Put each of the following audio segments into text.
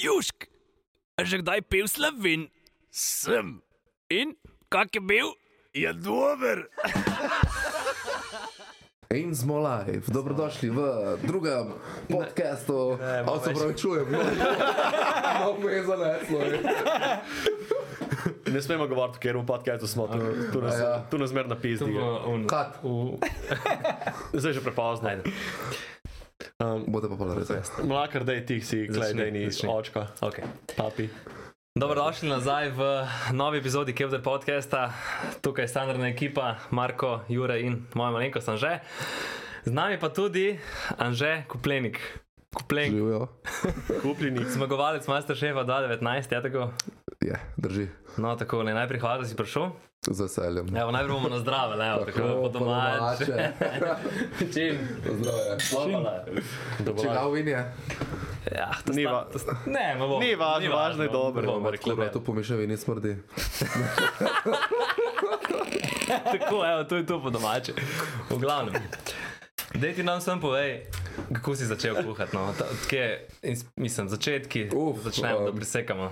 Južk, a že kdaj pil slovin? Sem. In kak je bil? Je dober. In smo live, dobrodošli v drugem podkastu. A se pravi, čujem, no, me je zaneslo. Ne smemo govoriti, ker v podkastu smo tu, tu, nas, Ja. tu nas mer napisali. Kat, Zdaj je že prepozno. Um, bote pa pol res. Mlakar, daj ti si, klej, daj ni očka, Okay. papi. Dobrodošli nazaj v novi epizodi Kevdar podcasta. Tukaj je standardna ekipa, Marko, Jure in moja malenkost Anže. Z nami pa tudi Anže Kuplenik. Kuplenik, Živijo? Kupljeni. zmagovalec Masterchefa 2019, je tako? Je, drži. No, tako le najprej hvala, da si prišel. Z veseljem. Evo, najprej bomo na zdrave, ne, evo, tako po domače. Čim? Zdravje. Hvala. Čigav in je? Ja, to Ni sta- to sta- Ne, ma bo. Ni važno, važno je dobro. Bomo rekli, da tu pomišljavi ni smrdi. Tako, evo, to je to po domače. V glavnem. Dej ti nam sam povej, kako si začel kuhati. No? Kje, mislim, začetki, Uf, začnemo, da um, prisekamo.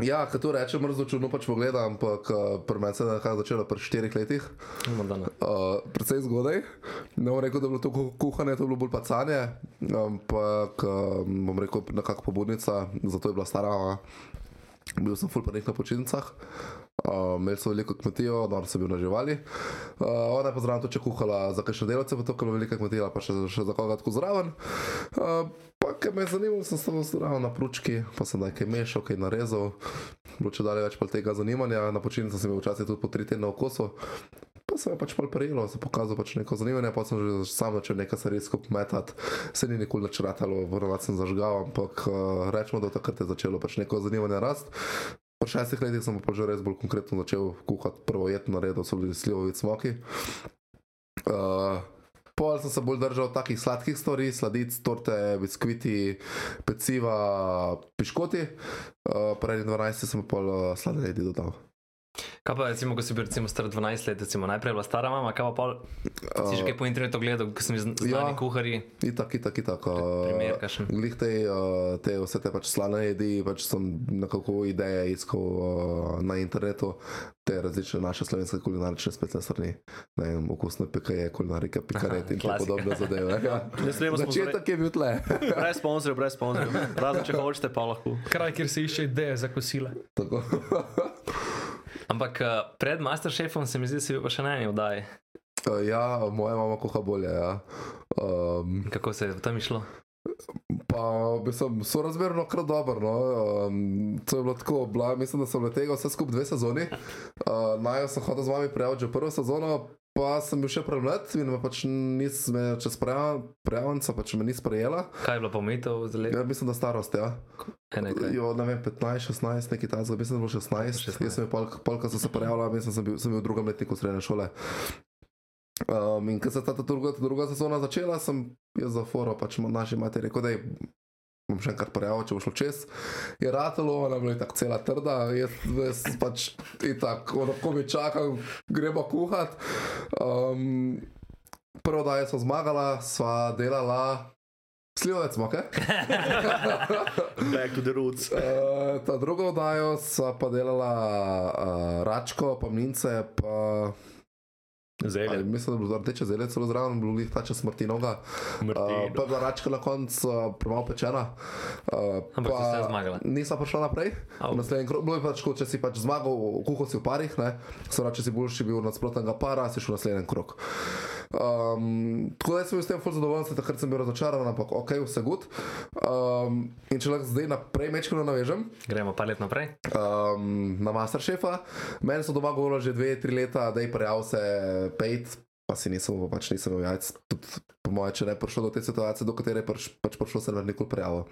Ja, kad to rečem, mrzlo čudno pač pogledam, ampak uh, pri meni se je začelo pri štirih letih. Bomo dano. Uh, predvsej zgodaj. Ne bom rekel, da je bilo to ku- kuhanje, to je bilo bolj pacanje, ampak um, bom rekel, nekako pobudnica, zato je bila stara. a. Bil sem full pa na počitnicah, uh, imeli so veliko kmetijo, dobro sem bil na živali. Uh, ona je pa zraven tudi če kuhala za kakšne delavce, pa to, ker je bila velika kmetija, pa še, še za koga tako zraven. Uh, pa, ker me je zanimalo, sem stal zraven na pručki, pa sem nekaj mešal, kaj narezal. Če dalje več tega zanimanja, na počitnicah sem bil včasih tudi po tri tedne v kosu. Pa se je pač pol prijelo, se je pokazal pač neko zanimanje, pa sem že sam začel nekaj stvari skupaj metati. Se ni nikoli več ratalo, vrnil sem zažgal, ampak uh, rečemo, da takrat je začelo pač neko zanimanje rast. Po šestih letih sem pa že res bolj konkretno začel kuhati prvo jed na redu, so bili slivovi smoki. Uh, Pol sem se bolj držal takih sladkih stvari, sladic, torte, biskviti, peciva, piškoti. Uh, Pred 12 sem pa pol uh, sladoledi dodal. Kaj pa, recimo, ko si bil recimo, star 12 let, recimo, najprej je bila stara mama, kaj pa pol, si že kaj po internetu gledal, ko sem znani ja. ja. kuhari, Itak, itak, itak. primer Uh, kakšen. Glih te, uh, te vse te pač slane jedi, pač sem nekako ideje iskal uh, na internetu, te različne naše slovenske kulinarične spletne strani, ne vem, okusne pekaje, kulinarike, pikaret in te klasika. podobne zadeve. Ja. Smemo Začetek je bil tle. Brez sponzorjev, brez sponzorjev. Razen če hočete, pa lahko. kraj, kjer se išče ideje za kosile. Tako. Ampak eh, pred Masterchefom se mi zdi, da si bil pa še na eni oddaji. Uh, ja, moja mama kuha bolje. Ja. Um, Kako se je tam išlo? pa mislim, so razmerno kar dobro. No. Um, to je bilo tako, bila, mislim, da sem le tega vse skupaj dve sezoni. Uh, Naj sem hodil z vami prijaviti že prvo sezono. Pa sem bil še premlad in me pač nisem čez prijavnica, pač me ni sprejela. Kaj je bilo pomitev za leto? Ja, mislim, da starost, ja. Jo, ne vem, 15, 16, nekaj takega, mislim, da je bilo 16. 16. 16. Jaz sem bil, pol, pol, ko sem se prijavila, mislim, sem bil, sem bil v drugem letniku srednje šole. Um, in ko se je ta, ta, druga, druga sezona začela, sem jaz za foro, pač naši materi rekel, da bom še enkrat prijavil, če bo šlo čez. Je ratalo, ona je bila tako cela trda, jaz, jaz pač tako, ko mi čakam, gremo kuhat. Um, prvo daje sem zmagala, sva delala. Slivec, moke? Back to the roots. Uh, ta druga oddaja sva pa delala uh, račko, pa mlince, pa ali, Zelje. mislim, da je bilo rdeče zelje celo zraven, bilo jih tače smrti noga. Uh, Martin. pa je bila račka na koncu uh, premalo pečena. Uh, Ampak si vseeno zmagala. Nisem prišla naprej. Au. V naslednjem krogu bilo je pač, če si pač zmagal, kuhal si v parih, ne, pravi, če si boljši bil od nasprotnega para, si šel naslednji krog. Um, tako da sem bil s tem ful zadovoljen, se takrat sem bil razočaran, ampak ok, vse gut. Um, in če lahko zdaj naprej mečkano navežem, Gremo pa let naprej. um, na Masterchefa. Meni so doma govorili že dve, tri leta, da je prijav se pet, pa si nisem, pač nisem imel jajc. Tudi, po mojem, če ne prišlo do te situacije, do katere je pač, pač prišlo, se ne bi nikoli prijavil.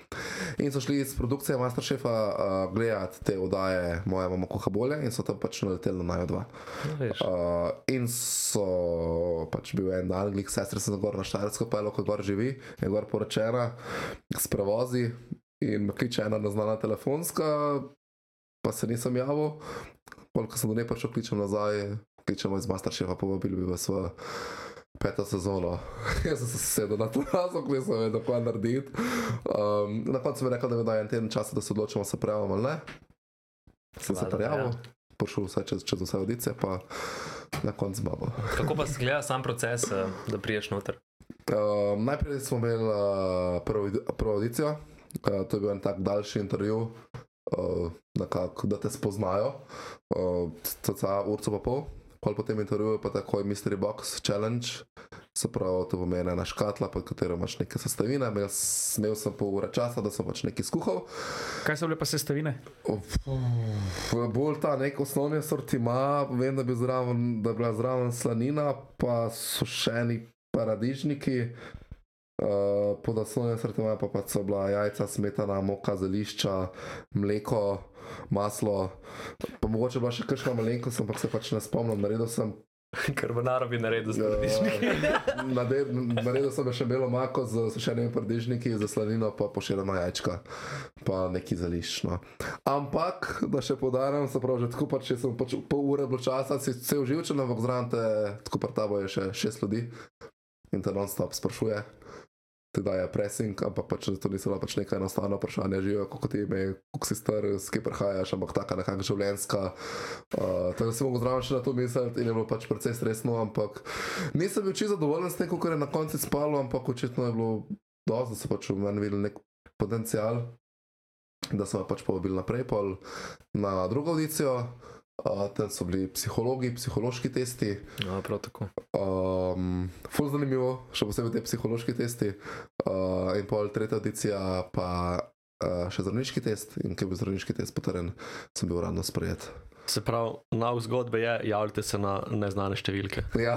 In so šli iz produkcije Masterchefa uh, gledati te oddaje, moja mama kuha bolje in so tam pač naleteli na najo dva. Uh, in so pač bil en anglik, sestra sem gor na Štajersko, pa je lahko gor živi, je gor poročena s prevozi in me kliče ena neznana telefonska, pa se nisem javil. Polk sem do nje prišel, kličem nazaj, kličemo iz Masterchefa, povabili bi vas v peto sezono. Jaz sem se sedel na to razlog, nisem vedel, kaj narediti. Um, na koncu mi je rekel, da mi da en teden časa, da se odločimo, se prijavimo ali ne. Sem se prijavil, ja. prišel vse čez, čez vse audicije, pa na koncu babo. Kako pa se gleda sam proces, eh, da priješ noter? Um, najprej smo imeli uh, prvo, prvo audicijo, uh, to je bil en tak daljši intervju, uh, nekako, da te spoznajo, uh, cca urco pa pol. Pol po tem intervjuju pa takoj Mystery Box Challenge, se pravi, to pomeni ena škatla, pod katero imaš neke sestavine. Imel, imel sem pol ure časa, da sem pač nekaj skuhal. Kaj so bile pa sestavine? Uf, Bolj ta nek osnovni sortima, vem, da, bi zraven, da je bila zraven slanina, pa sušeni paradižniki. Uh, pod osnovnim sortimajem pa, pa so bila jajca, smetana, moka, zelišča, mleko, maslo. Pa mogoče bila še kakšna malenkost, ampak se pač ne spomnim. Naredil sem Karbonaro bi naredil z paradižniki. Uh, nade- Naredil sem še belo mako z sušenimi paradižniki, za slanino pa pošiljena jajčka, pa neki zališč. No. Ampak, da še podarim, se pravi, že tako pač, če sem pač pol ure bilo časa, si cel živčen, ampak zraven te, tako par tabo je še šest ljudi in te non-stop sprašuje. Ti daje pressing, ampak pač to niso bila pač neka enostavna vprašanja, živijo, kako ti ime, kako si star, s kje prihajaš, ampak taka nekakšna življenjska. Uh, tako da si mogel zraven še na to misliti in je bilo pač precej stresno, ampak nisem bil čisto zadovoljen s tem, kako je na koncu spalo, ampak očitno je bilo dosti, da so pač v meni videli nek potencial, da so me pač povabili naprej, pol na drugo audicijo. Uh, tam so bili psihologi, psihološki testi, No, prav tako. um, ful zanimivo, še posebej te psihološki testi. Uh, in pol tretja audicija, pa uh, še zdravniški test. In ker je bil zdravniški test potrjen, sem bil uradno sprejet. Se pravi, nauk zgodbe je, javljate se na neznane številke. Ja,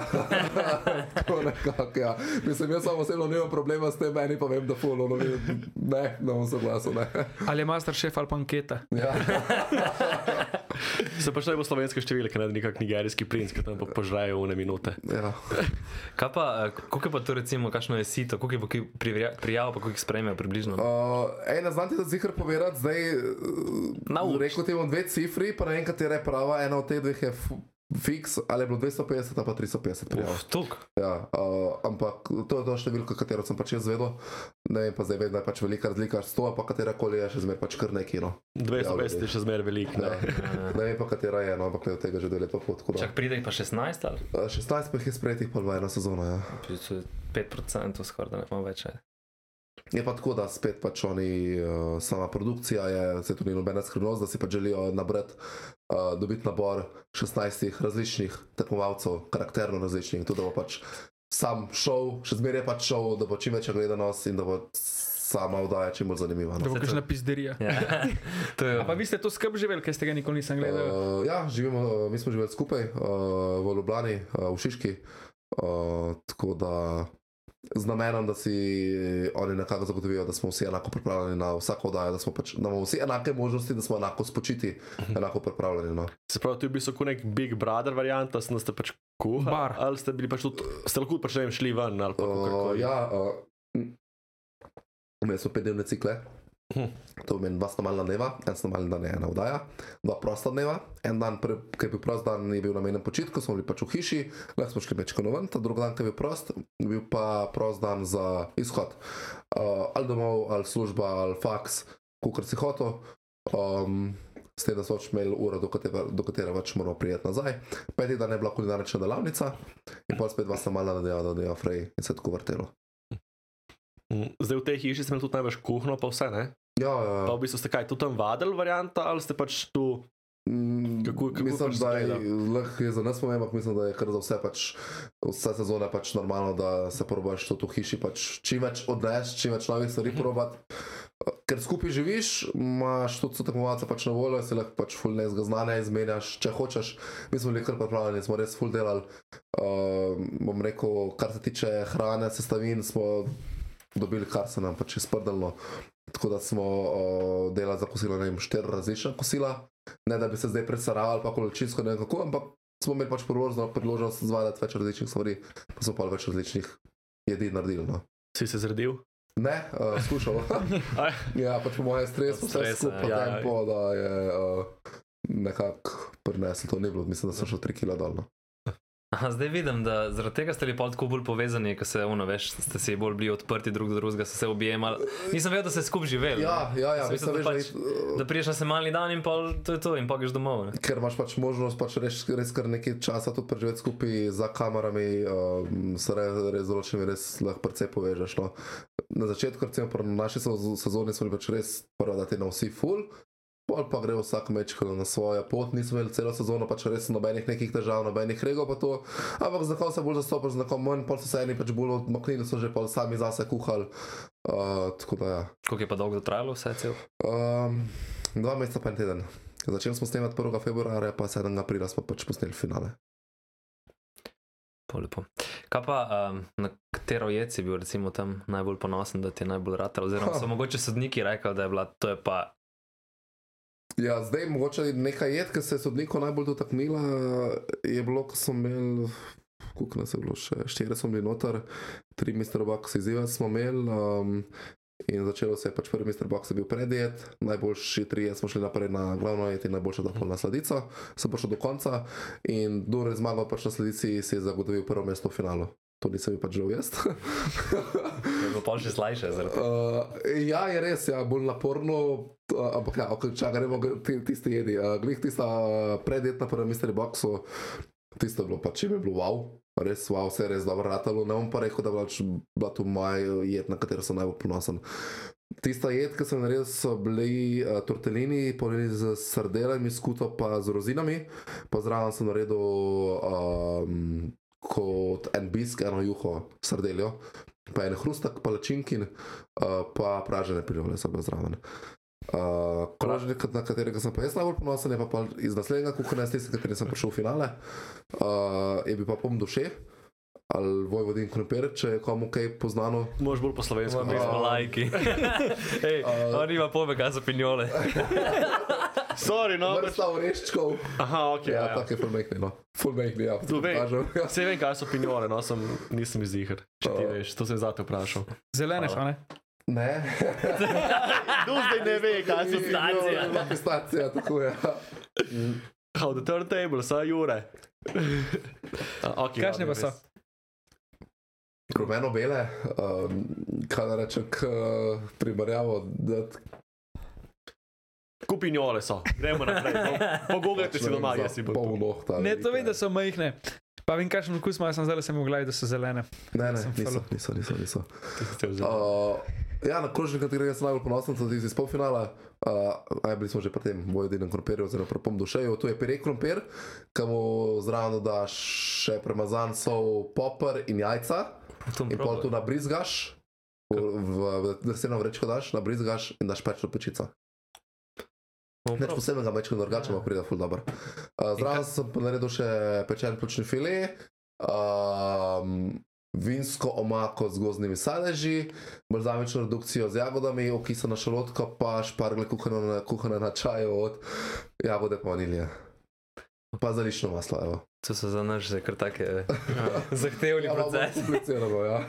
tako nekako. Ja. Mislim, jaz samo osebno nimam problema s tem, meni pa vem, da ful, no, ne, ne bom soglasil. Ali je master šef ali pa anketa? Ja. Se pa še bo slovenske številke, ne nekak nigerijski princ, ki tam pa požrejo une minute. Ja. Kaj pa, eh, koliko je pa to recimo, kakšno je sito, koliko je pa prijav, pa koliko jih sprejmejo približno? Uh, ej, ne znam ti to zihar povedati, zdaj. Uč. rekel ti bom dve cifri, pa ne vem, katera je prava, ena od teh dveh je fiks, ali je bilo 250 ali pa 350 prijav. Uf. Ja, uh, ampak to je to številka, katero sem pač jaz vedel. Ne vem pa zdaj, vedno je pač velika razlika, 100 ali pa katera koli je še zmeraj pač kar neki. No. 250 je še zmeraj velik. Ja. Ne? Ne vem pa katera je, no, ampak ne od tega že dve leta pot. Čak pride pa 16 ali? Uh, 16 pa jih je sprejetih pol v eno sezono. Ja. To je 5% skoraj, da ne imamo več. je. Je pa tako, da spet pač oni, uh, sama produkcija je, se tu ni nobena skrivnost, da si pa želijo nabrati, uh, dobiti nabor 16 različnih tekmovalcev, karakterno različnih, tudi da bo pač sam šov, še zmeraj je pač šov, da bo čim večja gledanost in da bo sama vdaja čim bolj zanimiva. No. bo kakšna pizderija. Ja. to je, A pa vi ste to skrb živeli, ker ste ga nikoli nisem gledal. Uh, ja, živimo, mi smo živeli skupaj uh, v Ljubljani, uh, v Šiški, uh, tako da z namenom, da si oni nekako zagotovijo, da smo vsi enako pripravljeni na vsako oddajo, da, smo pač, da imamo vsi enake možnosti, da smo enako spočiti, enako pripravljeni. No. Se pravi, to je bil kot nek Big Brother variant, da ste pač kuhali. Bar. Ali ste bili pač tudi, ste lahko pač ne vem, šli ven ali pa Uh, kako. ja, uh, imeli smo petdnevne cikle. To pomeni dva snomalna dneva, en snomalni dan je ena vdaja, dva prosta dneva. En dan, ki je bil prost dan, je bil namenjen počitku, smo bili pač v hiši, lahko smo šli mečko ven, ta drugi dan, ki je bil prost, je bil pa prost dan za izhod. Uh, ali domov, ali služba, ali faks, kukar si hotel. Um, S tem, da pač imeli uro, do katere, katere pač moramo prijeti nazaj. Peti dan je bila kulinarična delavnica in pa spet dva snomalna dneva, da je frej in se je tako vrtelo. Mm, Zdaj v tej hiši imeli tudi največ kuhno, pa vse, ne? Ja, ja, ja. Pa v bistvu ste kaj, tudi tam vadili varianta ali ste pač tu. Mm, Kako- kako mislim, pač da je, lahko za nas pomembno, ampak mislim, da je kar za vse, pač, vse sezone pač normalno, da se probaš tudi v hiši pač čim več odnesti, čim več novih stvari probati. Ker skupaj živiš, imaš tudi so tekmovalce pač na voljo, si lahko pač full nezga znanja izmenjaš, če hočeš. Mi smo bili kar pripravljeni, smo res full delali. Uh, bom rekel, kar se tiče hrane, sestavin, smo dobili, kar se nam pač izprdalo. Tako da smo uh, delali za kosilo, ne vem, štiri različna kosila. Ne da bi se zdaj presaravali, pa količinsko ne vem kako, ampak smo imeli pač priložnost, priložnost zvaditi več različnih stvari, pa smo pa več različnih jedi naredili. No. Si se zredil? Ne, uh, skušal. Ja, pač po mojem stresu, Od vse stresa, skupaj, ja. tempo, da je uh, nekako prineslo to ni bilo, mislim, da sem šel 3 kg dol. Aha, zdaj vidim, da zaradi tega ste bili pol tako bolj povezani, ko se ono, veš, ste si bolj bili odprti drug do drugega, ste se objemali. Nisem vedel, da ste skupaj živeli. Ja, ja, ja, mislim, mislil, veš, da, pač, da priješ na semalni dan in pol to je to in pa greš domov. Ne? ker imaš pač možnost pač res, res kar nekaj časa tudi preživeti skupaj za kamerami, um, se res, res določenimi res lahko precej povežeš. No. Na začetku, recimo, pri naši sezo- sezoni smo bili pač res prvi, da ti na vsi full. Pol pa gre vsak meč na svojo pot, nismo imeli celo sezono, pač res nobenih nekih težav, nobenih regov pa to. Ampak za kom se bolj zastopaš, za kom manj, pol so se eni pač bolj odmaknili, so že pol sami zase kuhali. Uh, tako da ja. Koliko je pa dolgo trajalo vse cel? Um, dva meseca pa en teden. Začeli smo snemati 1. februarja, pa 7. aprila smo pač posneli finale. Lepo. Kaj pa, um, na katero jed si bil recimo tam najbolj ponosen, da ti je najbolj rad? Oziroma so mogoče sodniki rekli, da je bila to je pa. Ja, zdaj mogoče nekaj jed, ki se je sodniku najbolj dotaknila, je bilo, ko smo imeli, koliko nas je bilo še, štiri smo bili noter, tri Mr. Box izzive smo imeli. Um, In začelo se je pač prvi Mr. Box, je bil predjed, najboljši trije smo šli naprej na glavno jed in najboljša dva polna sladica, sem prišel do konca in kdo je zmagal pač na sladici, si je zagotovil prvo mesto v finalu. To nisem pač žal jaz. Je bilo pol še slajše. Uh, ja, je res, ja, bolj naporno, uh, ampak ja, čakaj, gremo k ti- tisti jedi. Uh, Glih tista uh, predjetna prvem Mystery Boxu, tisto je bilo pač čim je bilo wow. Res, wow, vse je res dobro ratalo. Ne bom pa rekel, da je bila, bila to moja jed, na katero sem najbolj ponosen. Tista jed, ki sem naredil, so bili uh, tortelini, polnjeni z sardelami, skuto pa z rozinami, pa zraven sem naredil um, kot en bisk, eno juho sardeljo, pa en hrustak, palačinkin, uh, pa pražene prijole so bile zraven. Uh, krožnik, na katerega sem pa jaz najbolj ponosen, je pa, pa iz naslednjega kuhanja, s tistim, katerim sem prišel v finale, uh, je bil pa pom duše. Ali Vojvodin Krompir, če je komu kaj poznano. Mož bolj po slovensko. Mi smo lajki. Hej, Uh, on ima pove, kaj so pinjole. Sorry, no. pač- Vrsta oreščkov. Aha, ok. Ja, Ja, ja. tako je fulmehni, no. Fulmehni, ja. Tu vem. Ja. Vse vem, kaj so pinjole, no, sem, nisem izziher. Če ti Oh. veš, to sem zate vprašal. Zelene so, ne? Ne. Do zdaj ne ve, kaj so Pistacija. Ja, pistacija, tako je. How the turntable, sa Jure. A, okay, Kakšne pa so? Rumeno bele, um, kaj da rečem, k uh, primerjavo, da Kupinjole so, gremo naprej. Po- Pogooglajte si doma, jaz si bom. Pol nohta. Ne, to vem, da so majhne. Pa vem, kakšen okus imajo, sem zdaj sem v glavi, da so zelene. Ne, ne, Sem niso, niso, niso. niso. Uh, ja, na krožnik, na katerega sem najbolj ponosen, tisti iz polfinala. Uh, aj bili smo že pri tem, v edinem krompirju, oziroma pri pom dušeju. Tu je pire krompir, ki mu zraven daš še premazan sol, popr in jajca. In pol tu nabrizgaš, v, v, v deseno vrečko daš, nabrizgaš in daš pečno pečico. Neč posebnega mečka, drugače pa pride ful dobro. Uh, zraven sem pa naredil še pečen pljučni file, um, vinsko omako z gozdnimi sadeži, balzamično redukcijo z jagodami, okisano šalotko, pa špargle kuhane na, kuhane na čaju od jagode pa vanilije. Pa zalično maslo, evo. To so za nas že kar take zahtevni Ja, malo bolj procesi. komplicirano, ja.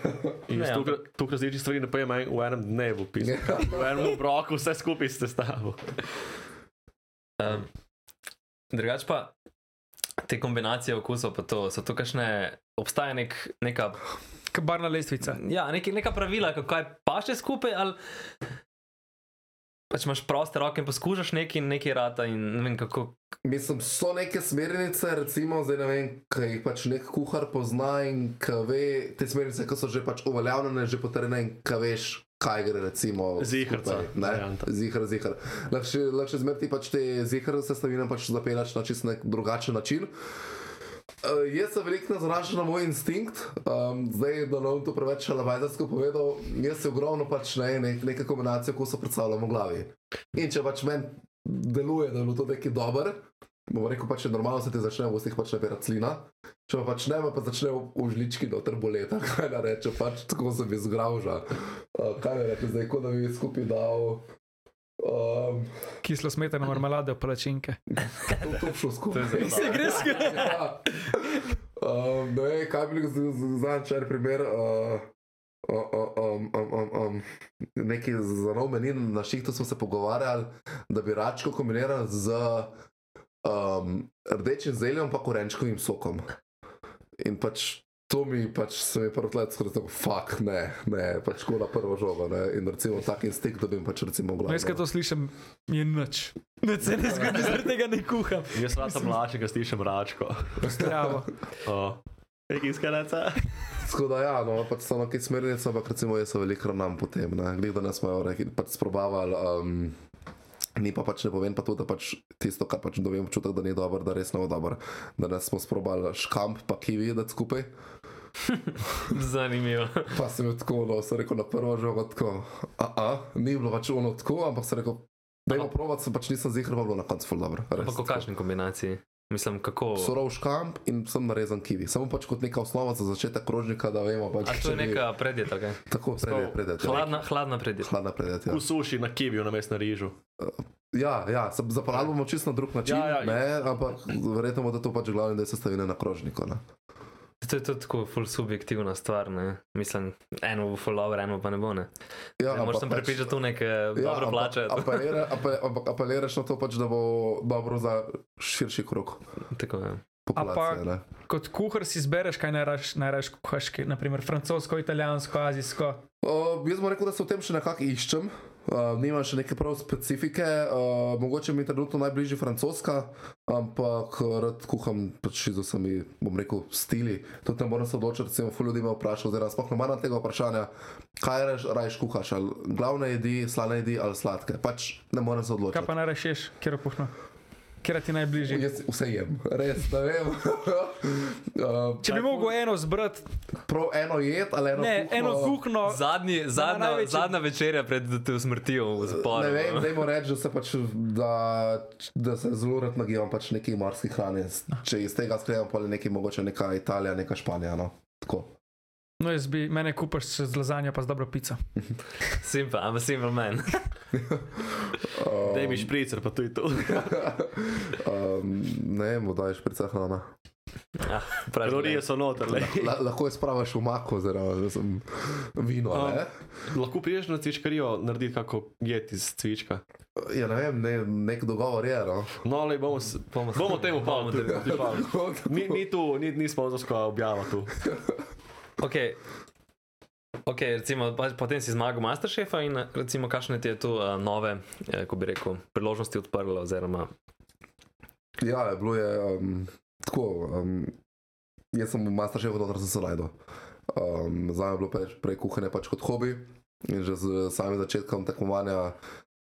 in Ne, tukaj tuk različnih stvari ne pojem v enem dnevu, pisem. Ja. V enem obroku vse skupaj ste stavili. Um, drugač pa te kombinacije okusov, pa to so to kakšne, obstaja nek, neka, Barna lestvica. ja, nek, neka pravila, kako kaj paše skupaj, ali pač imaš proste roke in poskušaš nekaj in nekaj rata in ne vem kako. Mislim, so neke smernice, recimo, zdaj ne vem, kaj jih pač nek kuhar pozna in kaj ve, te smernice, ki so že pač uveljavljene, že potrjene in kaj veš, kaj gre, recimo. Varianta. zihar, zihar. Lahko lahko zmer ti pač te zihar sestavine pač zapeljaš na čist nek drugačen način. Uh, jaz sem veliko nazračen na moj instinkt, um, zdaj da ne bom to preveč šalabajzarsko povedal, jaz se ogromno pač ne, ne, neke kombinacije, ko se predstavljam v glavi. In če pač meni deluje, da je bilo to nekaj dober, bomo rekel pač, je normalno se ti začne v ustih pač nabirati slina, če pa pač ne, pa začne v, v žlički noter boleti, kaj da reče, pač tako se mi zgrauža. Uh, kaj da reče, zdaj ko da bi skupaj dal. Um, Kislo smetano marmelade, palačinke. to, to šlo skupaj. Se gre skupaj. ja. um, ne kaj bi bil zančer primer. Uh, um, um, um, um, neki za nov meni na šihtu smo se pogovarjali, da bi račko kombinirali z um, rdečim zeljem pa korenčkovim sokom. In pač to mi pač se mi je prvo skoraj tako, fuck, ne, ne, pač tako na prvo žogo, ne. In recimo tak instinkt, da bi jim pač recimo No, jaz, ko glavno. to slišim, je nič. Ne, se ne zgodi, zaradi tega ne kuham. Jaz sem tam mlajši, ko slišim račko. Zdravo. Nekaj iskalaca. Tako da ja, no, pač so neke smernice, ampak recimo jaz se veliko ravnam potem, ne. Glede da smo jo rekli, pač sprobavali. Um, Ni pa pač ne povem pa to, da pač tisto, kar pač dobim občutek, da ni dobro, da res ne bo dobro. Danes smo sprobali škamp pa kivi jedeti skupaj. Zanimivo. Pa sem jih tako, no, sem rekel na prvo žogo tako, a, a, ni bilo pač ono tako, ampak sem rekel, dajmo provat, sem pač nisem zihar, pa bilo na koncu ful dobro. res. Ampak v kakšni kombinaciji? Mislim, kako. Surov škamp in sem narezan kivi. Samo pač kot neka osnova za začetek krožnika, da vemo pač. A to je neka predjeta, kaj? Tako, predjet, predjet. Ja. Hladna, hladna predjeta. Hladna predjet, ja. V suši na kiviju, na mestnem rižu. Ja, ja, se zapravljamo bomo čisto na drug način, Ja, ja. ne, ampak verjetno bo da to pač glavni del sestavine na krožniku. Ne. To je tudi tako ful subjektivna stvar, ne? Mislim, eno bo ful dobro, eno pa ne bo, ne? Ja, Ne moreš sem pač- prepričati tu neke dobro plače. Apelira, apel, apeliraš na to, pač, da bo dobro za širši krok Tako je. populacije. ne. Kot kuhar si izbereš, kaj najraš, najraš kuhaš, naprimer francosko, italijansko, azijsko. Uh, jaz bom rekel, da se v tem še nekako iščem. Uh, nimam še neke prav specifike, uh, mogoče mi je trenutno najbližje francoska, ampak rad kuham pač z vsemi, bom rekel, stili. Tudi ne morem se odločiti, recimo, ful ljudi me vpraša, oziroma sploh ne maram tega vprašanja, kaj rajš, rajš kuhaš, ali glavne jedi, slane jedi ali sladke. Pač ne morem se Kaj odločiti. pa najraš ješ, kjer puhno? Kjer ti najbližje? Jaz vse jem, res ne vem. uh, Če bi mogel eno zbrati, prav eno jed ali eno ne, kuhno, eno kuhno, Zadnji, zadnja, največji- zadnja večerja pred te usmrtijo v zaporu. Ne vem, dajmo reči, da se, pač, da, da se zelo rad nagibam pač neki morski hrani. Če iz tega sklepam, pa je nekaj mogoče neka Italija, neka Španija. No. Tako. No jaz bi mene kupaš z lazanjo pa z dobro pico. Simple, I'm a simple man. Daj mi špricer, pa tudi to. Um, ne vem, daješ šprica hrana. Ah, pravi, Kalorije so noter. lej. La, lahko je spravaš v mako, da sem vino. Um? Lahko priješ na cvičkarijo narediti kako jed iz cvička. Ja, ne vem, ne, nek dogovor je. No. No, ali bomo, Bomo- bomo temu bomo pa temu- Ni, ni tu, ni, ni sponzorska objava tu. Ok. Ok, recimo, potem si zmagal Masterchefa in recimo, kakšne ti je tu uh, nove, eh, ko bi rekel, priložnosti odprlo, oziroma Ja, je bilo je um, tako. Um, jaz sem v Masterchefu, sem se najdel. Um, Za me je bilo prej, prej kuhanje pač kot hobi in že z samim začetkom tekmovanja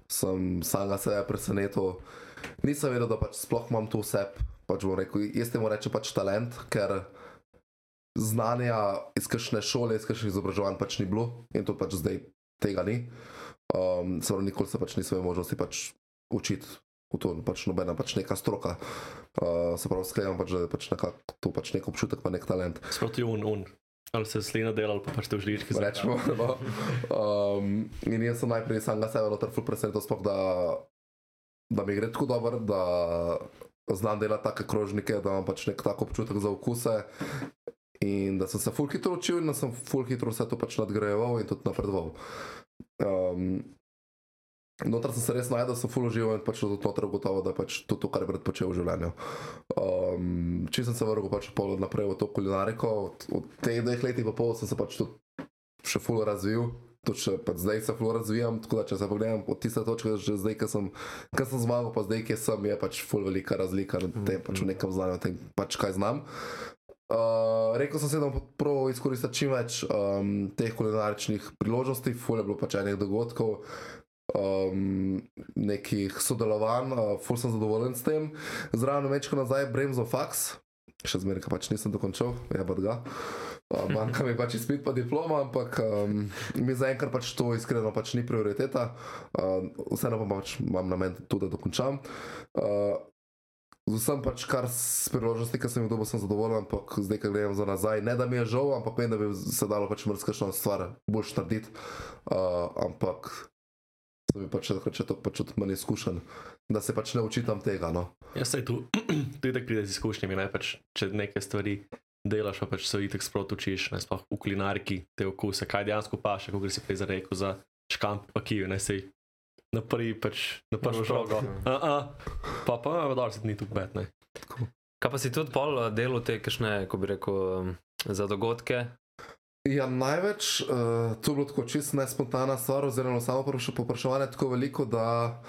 sem samega sebe presenetil. Nisem vedel, da pač sploh imam to vse. Pač bom rekel, jaz temu rečem pač talent, ker znanja iz kakšne šole, iz kakšnih izobraževanj pač ni bilo in to pač zdaj tega ni. Um, se pravi, nikoli se pač nisem imel možnosti pač učiti v to, pač nobena pač neka stroka. Uh, se pravi, sklepam pač, da je pač nekako to pač nek občutek, pa nek talent. Sproti un, un. Ali se slina delal, pa pač te v žlički. Rečemo. No. Um, in jaz sem najprej samega sebe noter ful presenetil, sploh da, da mi gre tako dobro, da znam delati take krožnike, da imam pač nek tak občutek za okuse. In da sem se ful hitro učil in da sem ful hitro vse to pač nadgrajeval in tudi napredoval. Um, Notor sem se res najdel, da sem full užival in pač tudi notor ugotovil, da je pač to, to, kar je pred počel v življenju. Um, Če sem se vrgel pač pol naprej v to kulinariko, od, od teh dveh letih pa pol sem se pač tudi še full razvil. Tudi še pač zdaj se full razvijam, tako da če se pogledam od tiste točke, že zdaj, ki sem, ki sem zmagal, pa zdaj, ki sem, je pač full velika razlika na tem, pač v nekem znanju, tem, pač kaj znam. Uh, rekel sem si, da bom prav izkoristil čim več um, teh kulinaričnih priložnosti, fulje je bilo pač enih dogodkov, um, nekih sodelovanj, uh, ful sem zadovoljen s tem. Zraven večko nazaj Bremzo Fax, še zmeraj pač nisem dokončal, je pa ga. Uh, Manjka mi pač izpit pa diploma, ampak um, mi zaenkrat pač to iskreno pač ni prioriteta, uh, vseeno pa pač imam namen tudi, da dokončam. Uh, Z vsem, pač, kar s priložnosti, ki sem jih dobil, sem zadovoljen, ampak zdaj, ko gledam za nazaj, ne da mi je žal, ampak vem, da bi se dalo pač mrzkašno stvar boljš narediti. Uh, ampak sem bil pač tako pač od manj izkušen, da se pač ne učitam tega. No. Jaz se tu, tu tako pride z izkušnjami, ne pač, če neke stvari delaš, pa pač se itek sprot učiš, ne sploh v kulinariki, te okuse, kaj dejansko paše, kot si prej zarekel za škamp, pa kivi, ne sej. Na prvi pač, na prvo Prvo žogo. žogo. Uh -uh. Pa pa, da se ni tu ne. Kaj pa si tudi pol eh, delo te, kakšne, ko bi rekel, za dogodke? Ja, največ, uh, to je bilo tako čisto nespontana stvar, oziroma samo povpraševanje tako veliko, da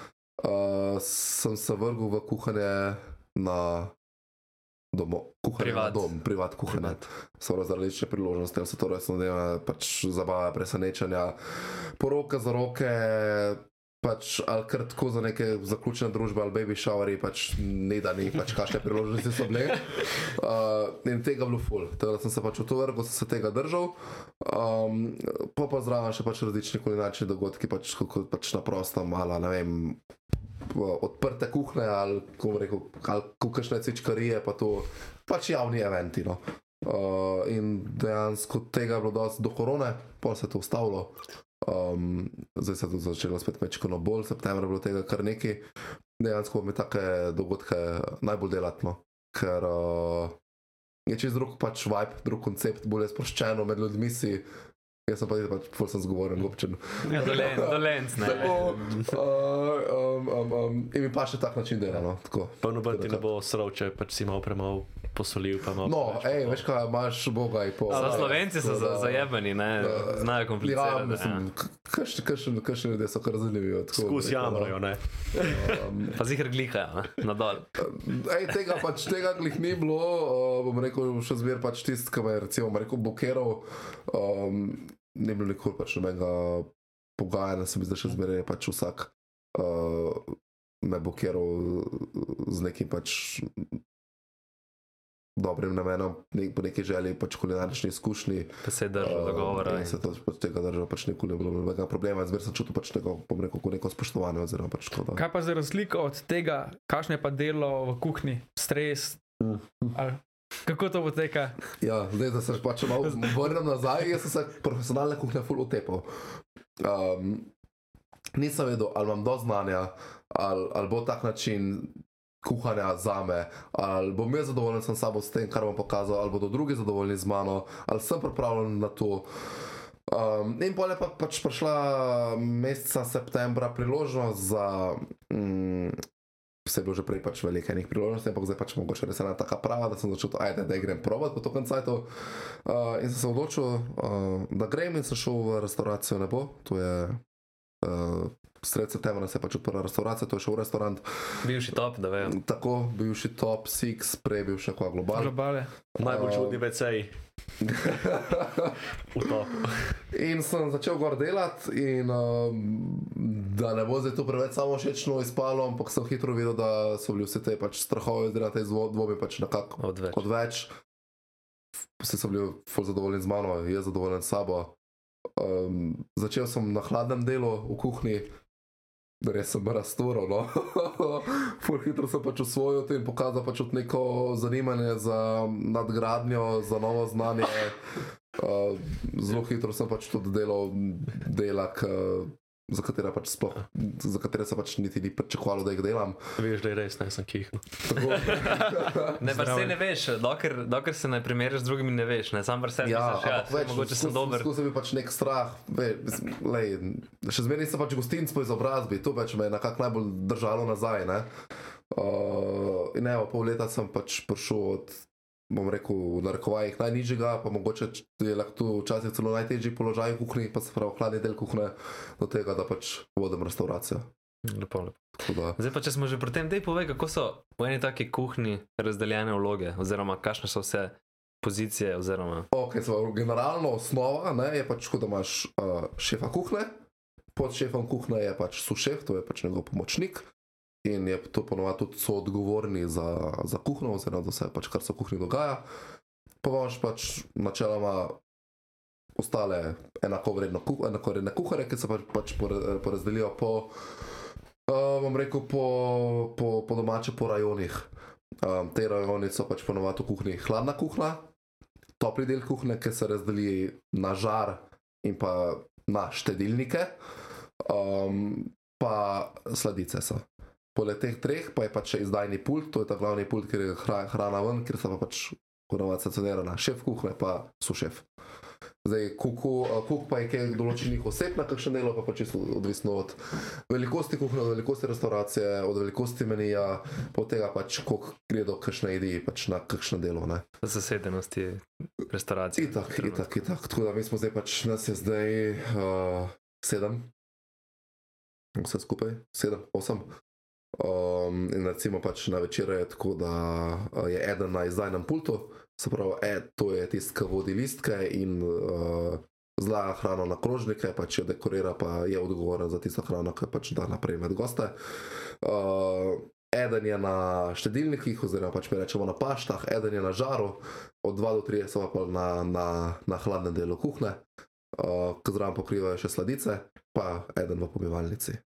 uh, sem se vrgel v kuhanje na domo, kuhanje Privat. na dom, privat kuhanje. So različne priložnosti, ali so to resno dela, pač zabave, presenečenja, poroke za roke. Pač, ali kar tako za neke zaključene družbe, ali baby showeri, pač ne da ni, pač kakšne priložnosti so bile. Uh, in tega bilo ful, tako da sem se pač v to vrgel, sem se tega držal. Um, pa pa zraven še pač različni kulinarični dogodki, pač, kot pač na prostem, ali ne vem, odprte kuhne, ali kako rekel, ali kakšne cvičkarije, pa to pač javni eventi. No. Uh, in dejansko tega je bilo dosti do korone, pa se je to ustavilo. Um, zdaj se je to začelo spet mečkano bolj, septembra je bilo tega kar nekaj. Dejansko mi take dogodke najbolj delatno, ker uh, je čez drug pač vibe, drug koncept, bolj je sproščeno med ljudmi si. Jaz sem pa pač ful sem zgovoren, občen. Ja, dolen, dolenc, ne. Tako, uh, um, um, um, in mi pa še tak način dela. No, tako. Pa noben ti ne bo srov, če pač si malo premalo posolil. Pa malo no preveč ej, veš kaj, imaš boga in pol. Za Slovenci so da- zajebani, ne, da- znajo Ja, komplicirati. mislim, kakšni- kakšni kakšni ljudje so kar zanimivi. Skus jamrajo, ne. Um, Pa zihar glihajo, ne, nadol. Ej, tega pač tega glih ni bilo, uh, bom rekel, še zmer pač tisti, ki me je recimo bom rekel blokiral. Um, ni bilo nikoli pač nobenega pogajanja, se mi zdi, še zmeraj je pač vsak uh, me blokiral z nekim pač dobrim namenom, nek, po neki želji, pač kulinarični izkušnji. Pa se je držal dogovora. In se to, pač tega držal, pač nikoli ni bilo nobenega problema, zmeraj sem čutil pač neko, bom rekel, ko neko spoštovanje oziroma pač da. Kaj pa za razliko od tega, kakšno je pa delo v kuhinji, stres? Ali, kako to poteka? Ja, zdaj, da se pač malo vrnem nazaj, jaz sem se profesionalne kuhinje full utepal. Um, nisem vedel, ali imam do znanja, ali, ali bo tak način kuhanja za me, ali bom jaz zadovoljen sam sabo s tem, kar bom pokazal, ali bodo drugi zadovoljni z mano, ali sem pripravljen na to. Um, in pol je pa pač prišla meseca septembra priložnost za. Mm, Vse je bilo že prej pač veliko enih priložnosti, ampak zdaj pač mogoče res ena taka prava, da sem začel, ajde, da grem provat po to koncajtu. Uh, in sem se odločil, uh, da grem in sem šel v restauracijo Nebo, to je uh, sred septembra se je pač odprla restauracija, to je šel v restaurant, Bivši top, da vejo. tako bivši top, Six, prej bil še kva global. Globale. Najbolj Um, čudni veceji v topu. In sem začel gor delati, in um, da ne bo zdaj to preveč samo všečno izpalo, ampak sem hitro videl, da so bili vse te pač strahove, da te dvomi pač nekako Odveč. odveč. Vsi so bili ful zadovoljni z mano, jaz zadovoljen s sabo. Um, začel sem na hladnem delu v kuhinji, res sem raztvoril. No? ful hitro sem pač usvojil to in pokazal pač neko zanimanje za nadgradnjo, za novo znanje. Uh, zelo hitro sem pač tudi delal dela, k, za katera pač sploh, za katere se pač niti ni pričakovalo, da jih delam. Veš, da je res, ne sem. Tako, Ne, pa se ne veš, dokler, dokler se ne primerjaš z drugimi, ne veš, ne sam vrsti. Ja, misliš, ja, več, mogoče sem dober. Skozi bi pač nek strah, ve, mislim, lej, še zmeraj nisem pač gostinc po izobrazbi, to pač me je nekako najbolj držalo nazaj. Ne? Uh, in evo, pol leta sem pač prišel od, bom rekel, v narekovajih najnižjega, pa mogoče je lahko včasih celo najtežji položaj v kuhinji, pa se pravi hladni del kuhne, do tega, da pač vodim restauracijo. Lepo, lepo. Zdaj pa, če smo že pri tem, dej povej, kako so v eni taki kuhinji razdeljene vloge, oziroma kakšne so vse pozicije, oziroma Okay, so, generalno osnova ne, je pač, da imaš uh, šefa kuhne, pod šefom kuhne je pač sušef, to je pač njegov pomočnik. In je to ponovadi tudi so odgovorni za, za kuhno, oziroma za vse, pač, kar se v kuhinji dogaja. Pa imaš pač načeloma ostale enakovredne kuh, enakovredne kuhare, ki se pač, pač porazdelijo po, uh, bom rekel, po, po, po domače, po rajonih. Um, te rajoni so pač ponovadi v kuhinji hladna kuhna, topli del kuhne, ki se razdeli na žar in pa na štedilnike, um, pa sladice so. Poleg teh treh pa je pač še izdajni pult, to je ta glavni pult, kjer je hra, hrana ven, kjer se pa pač ponovadi stacionira na šef kuhne, pa sušef. Zdaj, kuku, uh, kuk pa je kaj določenih oseb na kakšno delo, pa, pa čisto odvisno od velikosti kuhinje, od velikosti restauracije, od velikosti menija, pa od tega pač, koliko gre do kakšne jedi pač na kakšno delo. Ne. Zasedenosti restauracij. Itak, itak, itak. Tako da mi smo zdaj pač, nas je zdaj uh, sedem, vse skupaj, sedem, osem. Um, in recimo pač na večer je tako, da uh, je eden na izdajnem pultu, se pravi, e, to je tisti, ki vodi listke in uh, zlaga hrano na krožnike, pač jo dekorira, pa je odgovoren za tisto hrano, ki pač da naprej med goste. Uh, eden je na štedilnikih, oziroma pač mi rečemo na paštah, eden je na žaru, od 2 do 3 so pa na, na, na hladnem delu kuhne, uh, ki zraven pokrivajo še sladice, pa eden v pomivalnici.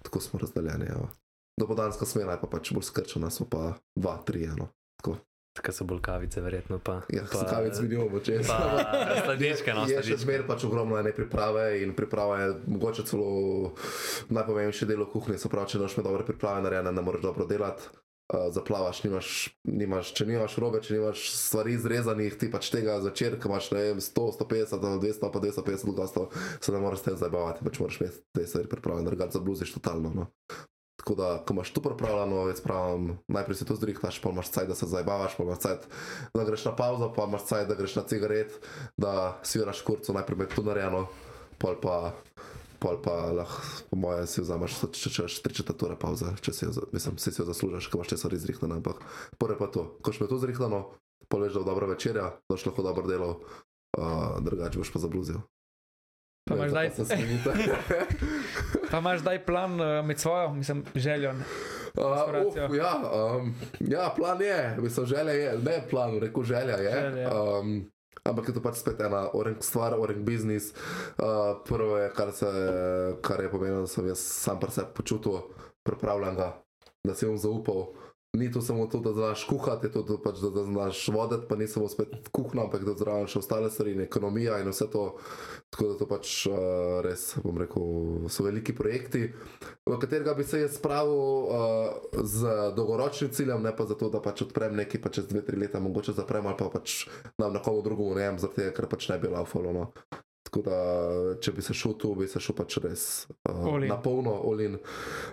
Tako smo razdeljeni. Evo. Dopodanska smena je pa pač bolj skrčena, so pa 2, 3, eno. Tako. Tako so bolj kavice, verjetno pa. Ja, pa, pa, kavic mi nimamo čez. Pa sladičke, no, Je še zmeraj pač ogromno ene priprave in priprava je mogoče celo najpomembnejše delo kuhinje. Se pravi, če imaš dobre priprave narejene, ne moreš dobro delati. Uh, zaplavaš, nimaš, nimaš, če nimaš robe, če nimaš stvari izrezanih, ti pač tega začer, ki imaš vem, 100, 150, ali 200, pa 250 gostov, se ne moreš s tem zabavati, pač moraš imeti te stvari pripravljene, drugače zabluziš totalno. No. Tako da, ko imaš to pripravljeno, jaz pravim, najprej si to zrihtaš, pa imaš cajt, da se zabavaš, pa imaš cajt, da greš na pauzo, pa imaš cajt, da greš na cigaret, da sviraš kurco, najprej imaš to narejeno, pol pa, pol pa lahko, po moje, si vzameš, če češ tri četrt ure pauze, če si jo, mislim, si, si jo zaslužiš, ko imaš česar izrihtano, ampak prvo pa to, ko imaš to zrihtano, pol veš, da bo dobra večerja, da boš lahko dobro delo, uh, drugače boš pa zabluzil. Pa imaš zdaj- Se smejite. Pa imaš zdaj plan uh, med svojo, mislim, željo. Uh, uf, ja, um, ja, plan je, mislim, želja je, ne plan, rekel želja je. Želja. Um, ampak je to pač spet ena orang stvar, orang biznis. Uh, prvo je, kar, se, kar je pomenilo, da sem jaz sam pri sebi počutil pripravljenega, da si bom zaupal. Ni to samo to, da znaš kuhati, je to, da, pač, da, da znaš voditi, pa ni samo spet kuhna, ampak da zraven še ostale stvari, in ekonomija in vse to. Tako da to pač uh, res, bom rekel, so veliki projekti, v katerega bi se jaz spravil uh, z dolgoročnim ciljem, ne pa zato, da pač odprem nekaj, pa čez dve, tri leta mogoče zaprem ali pa pač na komu drugemu najem, zaradi tega, ker pač ne bi laufalo. No. Tako da, če bi se šel tu, bi se šel pač res uh, na polno, olin.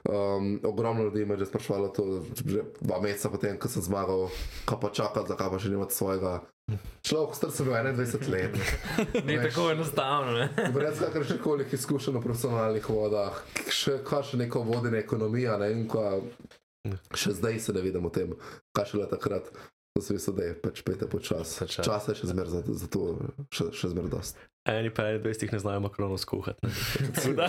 Um, ogromno ljudi me je že sprašvalo to, že dva meseca potem, ko sem zmagal, kaj pa čakati, zakaj pa še nimati svojega. Človek, star sem bil 21 let. Ni Veš. tako enostavno. Brez kakršnih koli izkušenj v profesionalnih vodah, še, kaj še neko vodenje ekonomija, ne vem, kaj, še zdaj se ne vidim o tem, kaj še le takrat. To se misli, da je pač pete počas. Počasi. Čas je še zmer za, za to, še, še zmer dost. Eni pa 21 ne znajo makronov skuhati. ne.